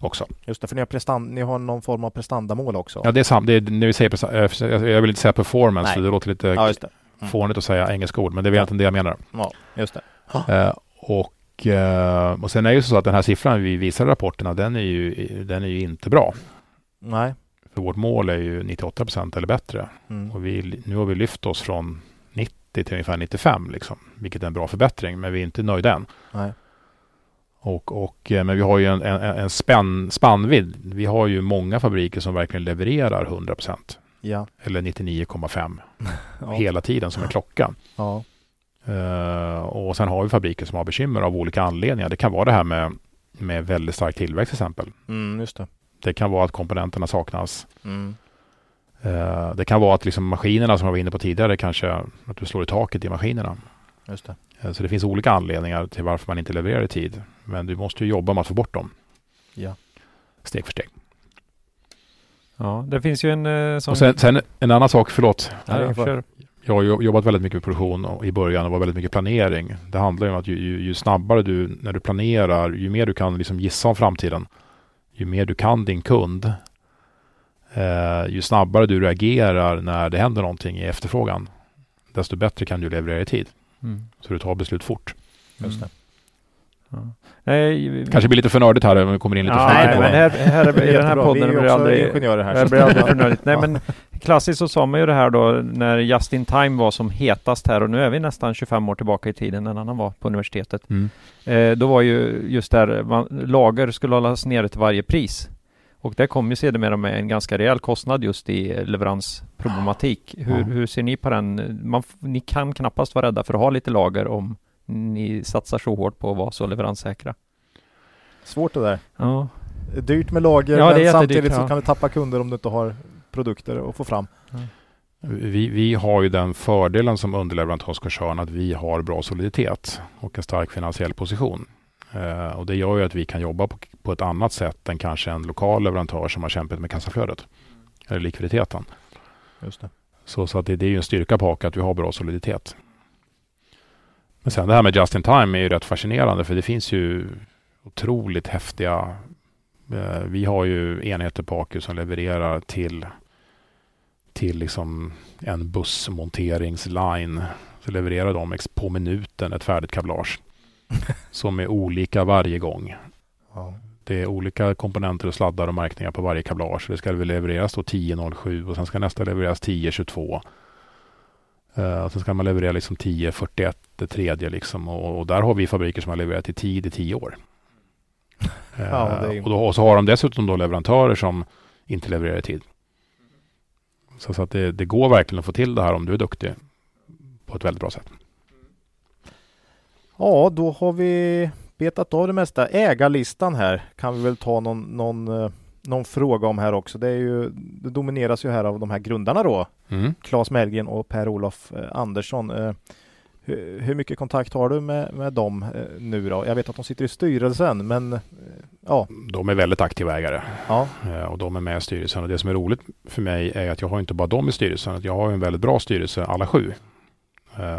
Också. Just det, för ni har, prestan, ni har någon form av prestandamål också. Ja, det är sant. Det är, när vi säger, eh, jag vill inte säga performance, Nej. det låter lite Ja, det. Mm. fånigt att säga engelska ord, men det är Ja. egentligen det jag menar. Ja, just det. Eh, och, eh, och sen är det ju så att den här siffran vi visar i rapporterna, den är ju, den är ju inte bra. Nej. För vårt mål är ju 98 procent eller bättre. Mm. Och vi, nu har vi lyft oss från 90 till ungefär 95, liksom, vilket är en bra förbättring, men vi är inte nöjda än. Nej. Och, och, eh, men vi har ju en, en, en spänn, spannvidd. Vi har ju många fabriker som verkligen levererar 100 procent. Ja. Eller 99,5 Ja. hela tiden som en klocka. ja. Eh, och sen har vi fabriker som har bekymmer av olika anledningar. Det kan vara det här med, med väldigt stark tillväxt till exempel. Mm, just det. Det kan vara att komponenterna saknas. Mm. Eh, det kan vara att liksom maskinerna som jag var inne på tidigare kanske att du slår i taket i maskinerna. Just det. Eh, så det finns olika anledningar till varför man inte levererar i tid. Men du måste ju jobba med att få bort dem Ja. steg för steg. Ja, det finns ju en eh, sån... Och sen, sen en annan sak, förlåt. ja, ingen fara. kör. Jag har jobbat väldigt mycket med produktion och i början och var väldigt mycket planering. Det handlar ju om att ju, ju, ju snabbare du, när du planerar, ju mer du kan liksom gissa om framtiden, ju mer du kan din kund, eh, ju snabbare du reagerar när det händer någonting i efterfrågan, desto bättre kan du leverera i tid. Mm. Så du tar beslut fort. Just det. Nej, Kanske blir lite för nördigt här om vi kommer in lite Ja, för mycket på men här, här, i den här podden är blir det aldrig, ingenjörer här, det så- blir aldrig för nördigt. Nej men klassiskt så sa man ju det här då när Just In Time var som hetast här och nu är vi nästan 25 år tillbaka i tiden än han var på universitetet. Mm. Eh, då var ju just där man, lager skulle hållas nere till varje pris. Och det kom ju sedermera med en ganska rejäl kostnad just i leveransproblematik. Hur, Ja. hur ser ni på den? Man, ni kan knappast vara rädda för att ha lite lager om ni satsar så hårt på att vara så leveranssäkra. Svårt det där. Ja, Det är Dyrt med lager Ja, men samtidigt så kan du tappa kunder om du inte har produkter att få fram. Vi, vi har ju den fördelen som underleverantörskoncern att vi har bra soliditet och en stark finansiell position. Eh, och det gör ju att vi kan jobba på, på ett annat sätt än kanske en lokal leverantör som har kämpat med kassaflödet eller likviditeten. Just det. Så, så att det, det är ju en styrka på att vi har bra soliditet. Men sen det här med just in time är ju rätt fascinerande för det finns ju otroligt häftiga eh, vi har ju enheter på Aku som levererar till till liksom en bussmonteringsline. Så levererar de på minuten ett färdigt kablage. som är olika varje gång. Ja. Det är olika komponenter och sladdar och märkningar på varje kablage. Det ska levereras då 10.07 och sen ska nästa levereras 10.22. Uh, och sen ska man leverera liksom 10.41 det tredje liksom. Och, och där har vi fabriker som har levererat i tid i 10 år. Eh, Ja, är ju- och, då, och så har de dessutom då leverantörer som inte levererar i tid. Så, så att det, det går verkligen att få till det här om du är duktig på ett väldigt bra sätt. ja, då har vi betat av det mesta. Ägarlistan här kan vi väl ta någon, någon, eh, någon fråga om här också. Det, är ju, det domineras ju här av de här grundarna då. Mm. Claes Mellgren och Per-Olof eh, Andersson. Eh, hur, hur mycket kontakt har du med, med dem eh, nu då? Jag vet att de sitter i styrelsen, men ja, De är väldigt aktiva ägare. ja, och de är med i styrelsen. Och det som är roligt för mig är att jag har inte bara dem i styrelsen. Jag har en väldigt bra styrelse, alla sju.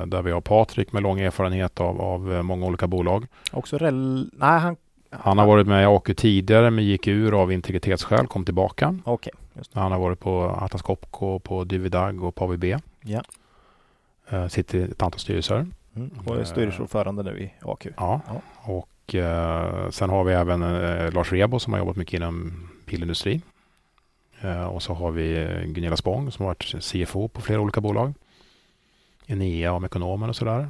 Där vi har Patrik med lång erfarenhet av, av många olika bolag. också rel... Nej, han... Han har varit med i AQ tidigare men gick ur av integritetsskäl, kom tillbaka. Okej, just det. Han har varit på Atlas Copco, på Dividag och på ABB. Ja. Eh, sitter i ett antal styrelser. Mm. Och är styrelseordförande nu i AQ. Ja. Ja. Och eh, sen har vi även eh, Lars Rebo som har jobbat mycket inom bilindustrin. Eh, och så har vi eh, Gunilla Spång som har varit CFO på flera olika bolag. Enea om ekonomen och sådär.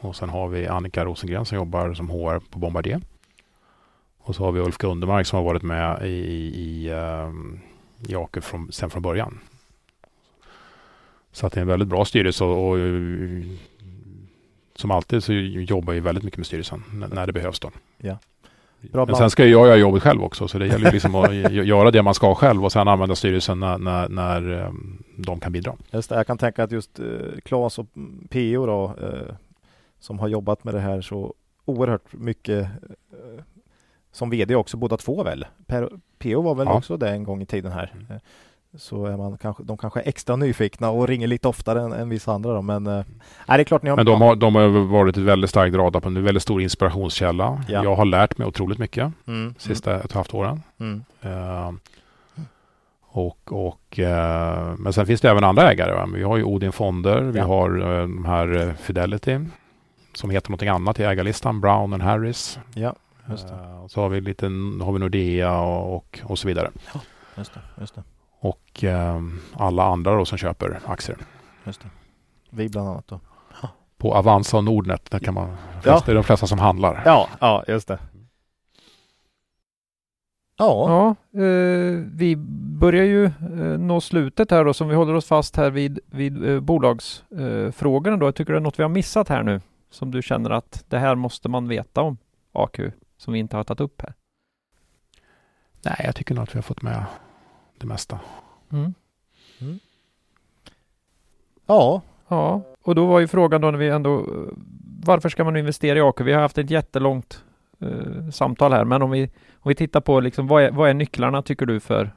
Och sen har vi Annika Rosengren som jobbar som HR på Bombardier. Och så har vi Ulf Gundemark som har varit med i, i, ehm, i AQ från, sen från början. Så att det är en väldigt bra styrelse och, och som alltid så jobbar jag väldigt mycket med styrelsen när det behövs då. Bra Men sen ska jag göra jobbet själv också så det gäller liksom att gö- göra det man ska själv och sen använda styrelsen när, när, när ehm, de kan bidra. Just det, jag kan tänka att just eh, Claes och PO då, eh, som har jobbat med det här så oerhört mycket eh, som VD också, båda två väl? Per, PO var väl Ja. också det en gång i tiden här. Eh, Så är man kanske, de kanske är extra nyfikna och ringer lite oftare än, än vissa andra då, men nej, det är klart ni har Men de har, de har varit ett väldigt starkt radar på en väldigt stor inspirationskälla. Ja. Jag har lärt mig otroligt mycket mm, sista ett och ett halvt åren. mm, Eh, och, och, eh, men sen finns det även andra ägare. Va? Vi har ju Odin Fonder, vi Ja. har eh, de här Fidelity som heter någonting annat i ägarlistan, Brown and Harris. ja, just det, Eh, så har vi lite, har vi Nordea och, och, och så vidare. just det, just det, Och eh, alla andra då som köper aktier. just det. Vi bland annat då. På Avanza och Nordnet, där kan man, Ja. det är de flesta som handlar. Ja, ja, just det. Ja, Ja, eh, vi börjar ju eh, nå slutet här då, som vi håller oss fast här vid, vid eh, bolagsfrågorna då. Jag tycker det är något vi har missat här nu, som du känner att det här måste man veta om AQ, som vi inte har tagit upp här. Nej, jag tycker nog att vi har fått med det mesta. Mm. ja, Ja, och då var ju frågan då när vi ändå, varför ska man investera i AQ? Vi har haft ett jättelångt eh, samtal här, men om vi, om vi tittar på liksom, vad är, vad är nycklarna tycker du för,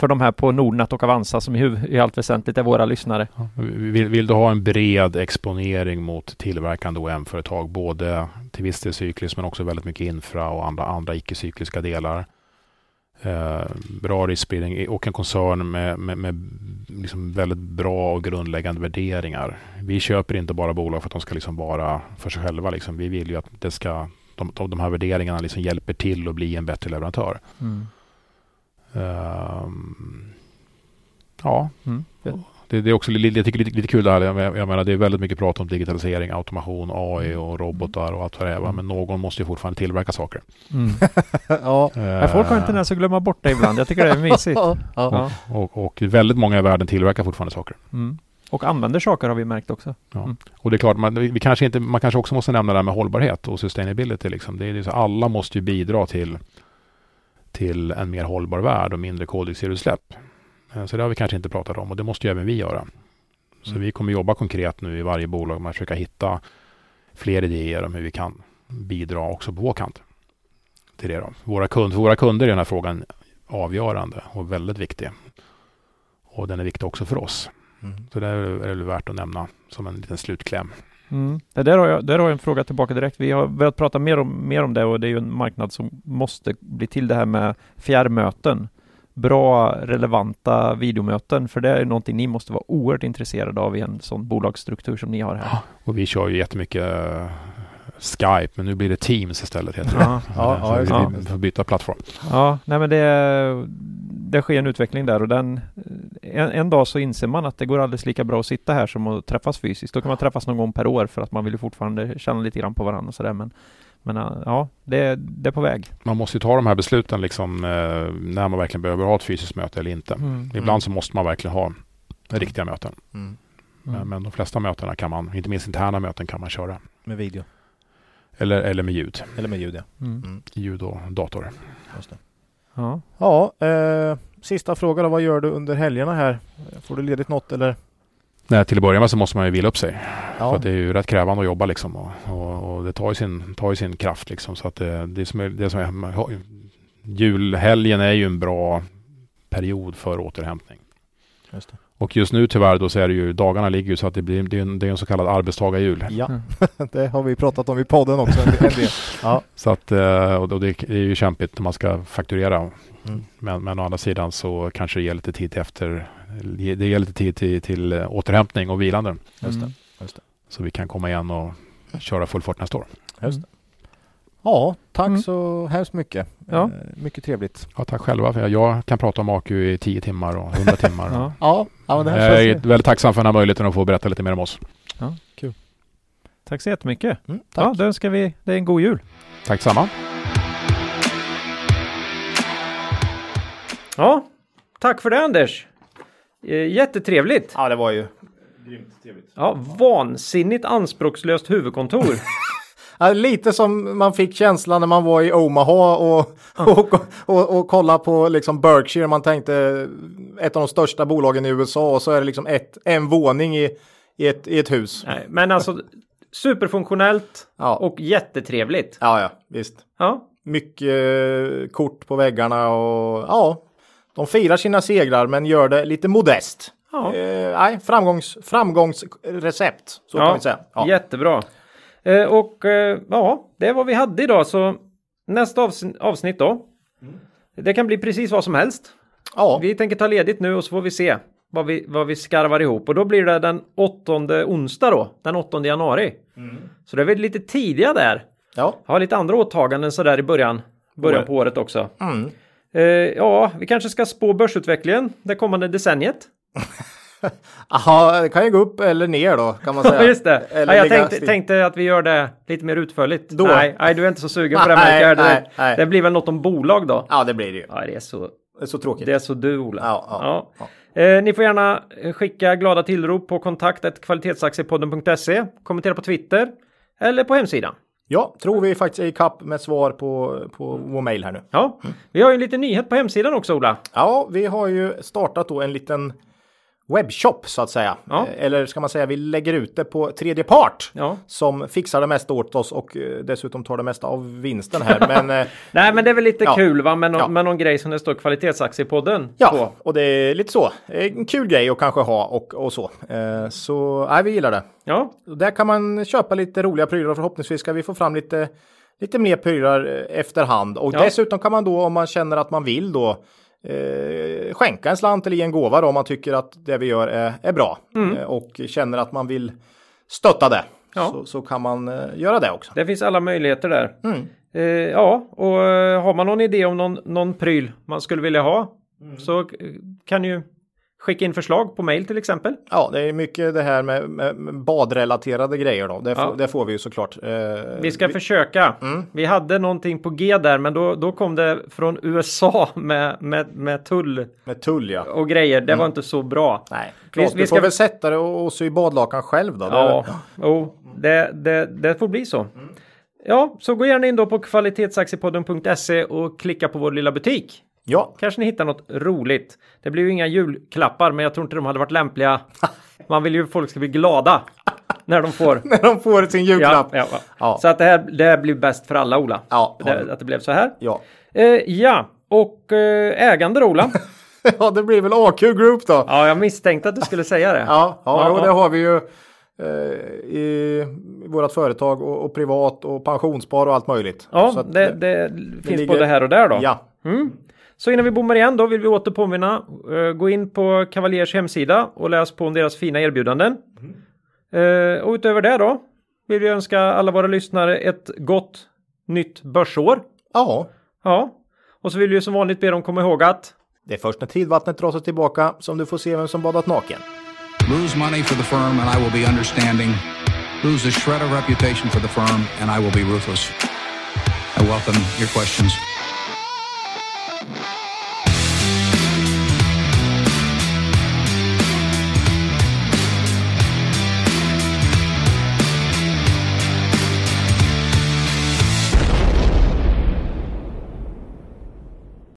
för de här på Nordnet och Avanza som i, huv- i allt väsentligt är våra lyssnare? Vill, vill du ha en bred exponering mot tillverkande OEM-företag, både till viss del cykliskt men också väldigt mycket infra och andra, andra icke-cykliska delar. Eh, bra riskspridning och en koncern med, med, med liksom väldigt bra och grundläggande värderingar. Vi köper inte bara bolag för att de ska liksom vara för sig själva. Liksom. Vi vill ju att det ska, de, de här värderingarna liksom hjälper till att bli en bättre leverantör. Mm. Um, ja, Mm. det, det är också lite, jag tycker lite, lite kul det här. Jag, jag menar, det är väldigt mycket prat om digitalisering, automation, AI och robotar och allt vad det är. va? Men någon måste ju fortfarande tillverka saker. Mm. ja. Men folk har en tendens att glömma bort det ibland. Jag tycker det är mysigt. ja. Ja. Och, och väldigt många i världen tillverkar fortfarande saker. Mm. Och använder saker har vi märkt också. Ja. Mm. Och det är klart, man, vi kanske inte, man kanske också måste nämna det här med hållbarhet och sustainability. Liksom. Det är, det är så, alla måste ju bidra till, till en mer hållbar värld och mindre koldioxidutsläpp. Eh, Så det har vi kanske inte pratat om och det måste ju även vi göra. Så Mm. vi kommer jobba konkret nu i varje bolag med att försöka hitta fler idéer om hur vi kan bidra också på vår kant. Till det då. Våra, kund, våra kunder är den här frågan avgörande och väldigt viktig. Och den är viktig också för oss. Mm. Så det är är väl värt att nämna som en liten slutkläm. Mm. Det där, har jag, där har jag en fråga tillbaka direkt. Vi har börjat prata mer om, mer om det och det är ju en marknad som måste bli till det här med fjärrmöten. Bra, relevanta videomöten, för det är någonting ni måste vara oerhört intresserade av i en sån bolagsstruktur som ni har här. Och vi kör ju jättemycket eh, Skype, men nu blir det Teams istället. Heter det. Ja, Ja, ja, vi får byta plattform. ja nej men det, det sker en utveckling där och den, en, en dag så inser man att det går alldeles lika bra att sitta här som att träffas fysiskt. Då kan man träffas någon gång per år för att man vill ju fortfarande känna lite grann på varandra och sådär. Men, men äh, ja, det, det är på väg. Man måste ju ta de här besluten liksom, eh, när man verkligen behöver ha ett fysiskt möte eller inte. Mm. Ibland så måste man verkligen ha riktiga möten. Mm. Men, men de flesta mötena kan man, inte minst interna möten, kan man köra. Med video. Eller, eller med ljud. Eller med ljud ja. Mm. Ljud och dator. Just det. Ja. Ja, eh, sista frågan då. Vad gör du under helgerna här? Får du ledigt något eller? Nej, till att börja med så måste man ju vila upp sig. För Ja, att det är ju rätt krävande att jobba liksom. Och, och, och det tar ju sin, tar ju sin kraft liksom. Så att det, det, som är, det som är, julhelgen är ju en bra period för återhämtning. just det. Och just nu tyvärr då så är det ju, dagarna ligger ju så att det blir, det är en, det är en så kallad arbetstagarjul. Ja, Mm. det har vi pratat om i podden också. En, en del. Ja. Så att, eh, och det det är ju kämpigt när man ska fakturera. Mm. Men, men å andra sidan så kanske det ger lite tid till efter, det ger lite tid till, till återhämtning och vilande. Just det. Mm. Så vi kan komma igen och köra full fart nästa år. Just det. Ja, tack Mm. så hemskt mycket. Ja. Eh, mycket trevligt. Ja, tack själva. För jag kan prata om AQ i 10 timmar och 100 timmar. Ja. Ja, ja men det här Jag är väldigt tacksam för den här möjligheten att få berätta lite mer om oss. Tack så jättemycket. Mm, Ja, tack. då önskar vi dig en god jul. Tack samma. Ja, tack för det Anders. Eh, Jättetrevligt. Ja, det var ju... Ja, vansinnigt anspråkslöst huvudkontor. Lite som man fick känslan när man var i Omaha och, och, och, och kollade på liksom Berkshire. Man tänkte ett av de största bolagen i USA och så är det liksom ett, en våning i, i, ett, i ett hus. Nej, men alltså superfunktionellt Ja. och jättetrevligt. Ja, ja, visst. Ja, Mycket eh, kort på väggarna och ja, de firar sina segrar men gör det lite modest. Ja. Eh, nej, framgångs, framgångsrecept. Så kan ja vi säga. Ja. jättebra. Eh, och eh, ja, det är vad vi hade idag. Så nästa avsnitt, avsnitt då. Det kan bli precis vad som helst. ja. Vi tänker ta ledigt nu och så får vi se vad vi, vad vi skarvar ihop. Och då blir det den åttonde onsdag då, den 8 januari. Så det är väl lite tidiga där. ja. Jag har lite andra åtaganden sådär i början, början på året också. Mm. Eh, ja, vi kanske ska spå börsutvecklingen det kommande decenniet. Aha, det kan ju gå upp eller ner då kan man säga. Ja, just det. Eller Ja, jag tänkte, tänkte att vi gör det lite mer utförligt. Då? Nej, nej, du är inte så sugen på det nej, Det, nej. det blir väl något om bolag då? Ja, det blir det ju. Ja, det är så, Det är så tråkigt. det är så du Ola. Ja, ja, Eh, ni får gärna skicka glada tillrop på kontaktet kvalitetsaktiepodden.se. Kommentera på Twitter eller på hemsidan. Ja, tror vi faktiskt är i kapp med svar på, på vår mail här nu. Ja, vi har ju en liten nyhet på hemsidan också Ola. Ja, vi har ju startat då en liten webbshop så att säga. Ja. Eh, Eller ska man säga vi lägger ut det på tredje part. Ja. Som fixar det mesta åt oss och eh, dessutom tar det mesta av vinsten här. Men eh, Nej, men det är väl lite Ja. kul va med, Ja. med någon grej som det står kvalitetsaktiepodden ja, på. och det är lite så. En kul grej att kanske ha och, och så. Så nej, vi gillar det. Ja, Där kan man köpa lite roliga prylar och förhoppningsvis ska vi få fram lite, lite mer prylar efterhand. Och dessutom kan man då om man känner att man vill då eh, skänka en slant eller ge en gåva då om man tycker att det vi gör är, är bra. Eh, och känner att man vill stötta det. Ja. Så, så kan man eh, göra det också. det finns alla möjligheter där. Mm. Eh, ja, och eh, har man någon idé om någon, någon pryl man skulle vilja ha Mm. så eh, kan ju skicka in förslag på mail till exempel. Ja, det är mycket det här med, med badrelaterade grejer då. Det, får, Ja. det får vi ju såklart. Eh, Vi ska försöka. Mm. Vi hade någonting på G där, men då, då kom det från USA med, med, med tull Med tull ja. och grejer. Det var inte så bra. Nej, Vi- klart, vi du ska- får väl sätta det och, och sy badlakan själv då. Det- Ja, jo, det, det, det får bli så. Ja, så gå gärna in då på kvalitetsaktiepodden.se och klicka på vår lilla butik. Ja. Kanske ni hittar något roligt. Det blir ju inga julklappar, men jag tror inte de hade varit lämpliga. Man vill ju att folk ska bli glada när de får. När de får sin julklapp. ja, ja. Ja. Så att det här det här blir bäst för alla, Ola. Ja, det, att det blev så här. Ja. Eh, ja, och eh, ägande då, Ola. ja, det blir väl AQ Group då. ja, jag misstänkte att du skulle säga det. Ja, ja, Ja, jo, det har vi ju eh, i vårt företag och, och privat och pensionsspar och allt möjligt. Ja, att det, det, finns ligger- både här och där då. Ja, Så innan vi bommar igen då vill vi åter påminna. eh, gå in på Cavaliers hemsida och läs på om deras fina erbjudanden. Eh, och utöver det då vill vi önska alla våra lyssnare ett gott nytt börsår. ja. Ja, och så vill vi som vanligt be dem komma ihåg att Det är först när tidvattnet drar sig tillbaka som du får se vem som badat naken. Lose money for the firm and I will be understanding. Lose a shred of reputation for the firm and I will be ruthless. I welcome your questions.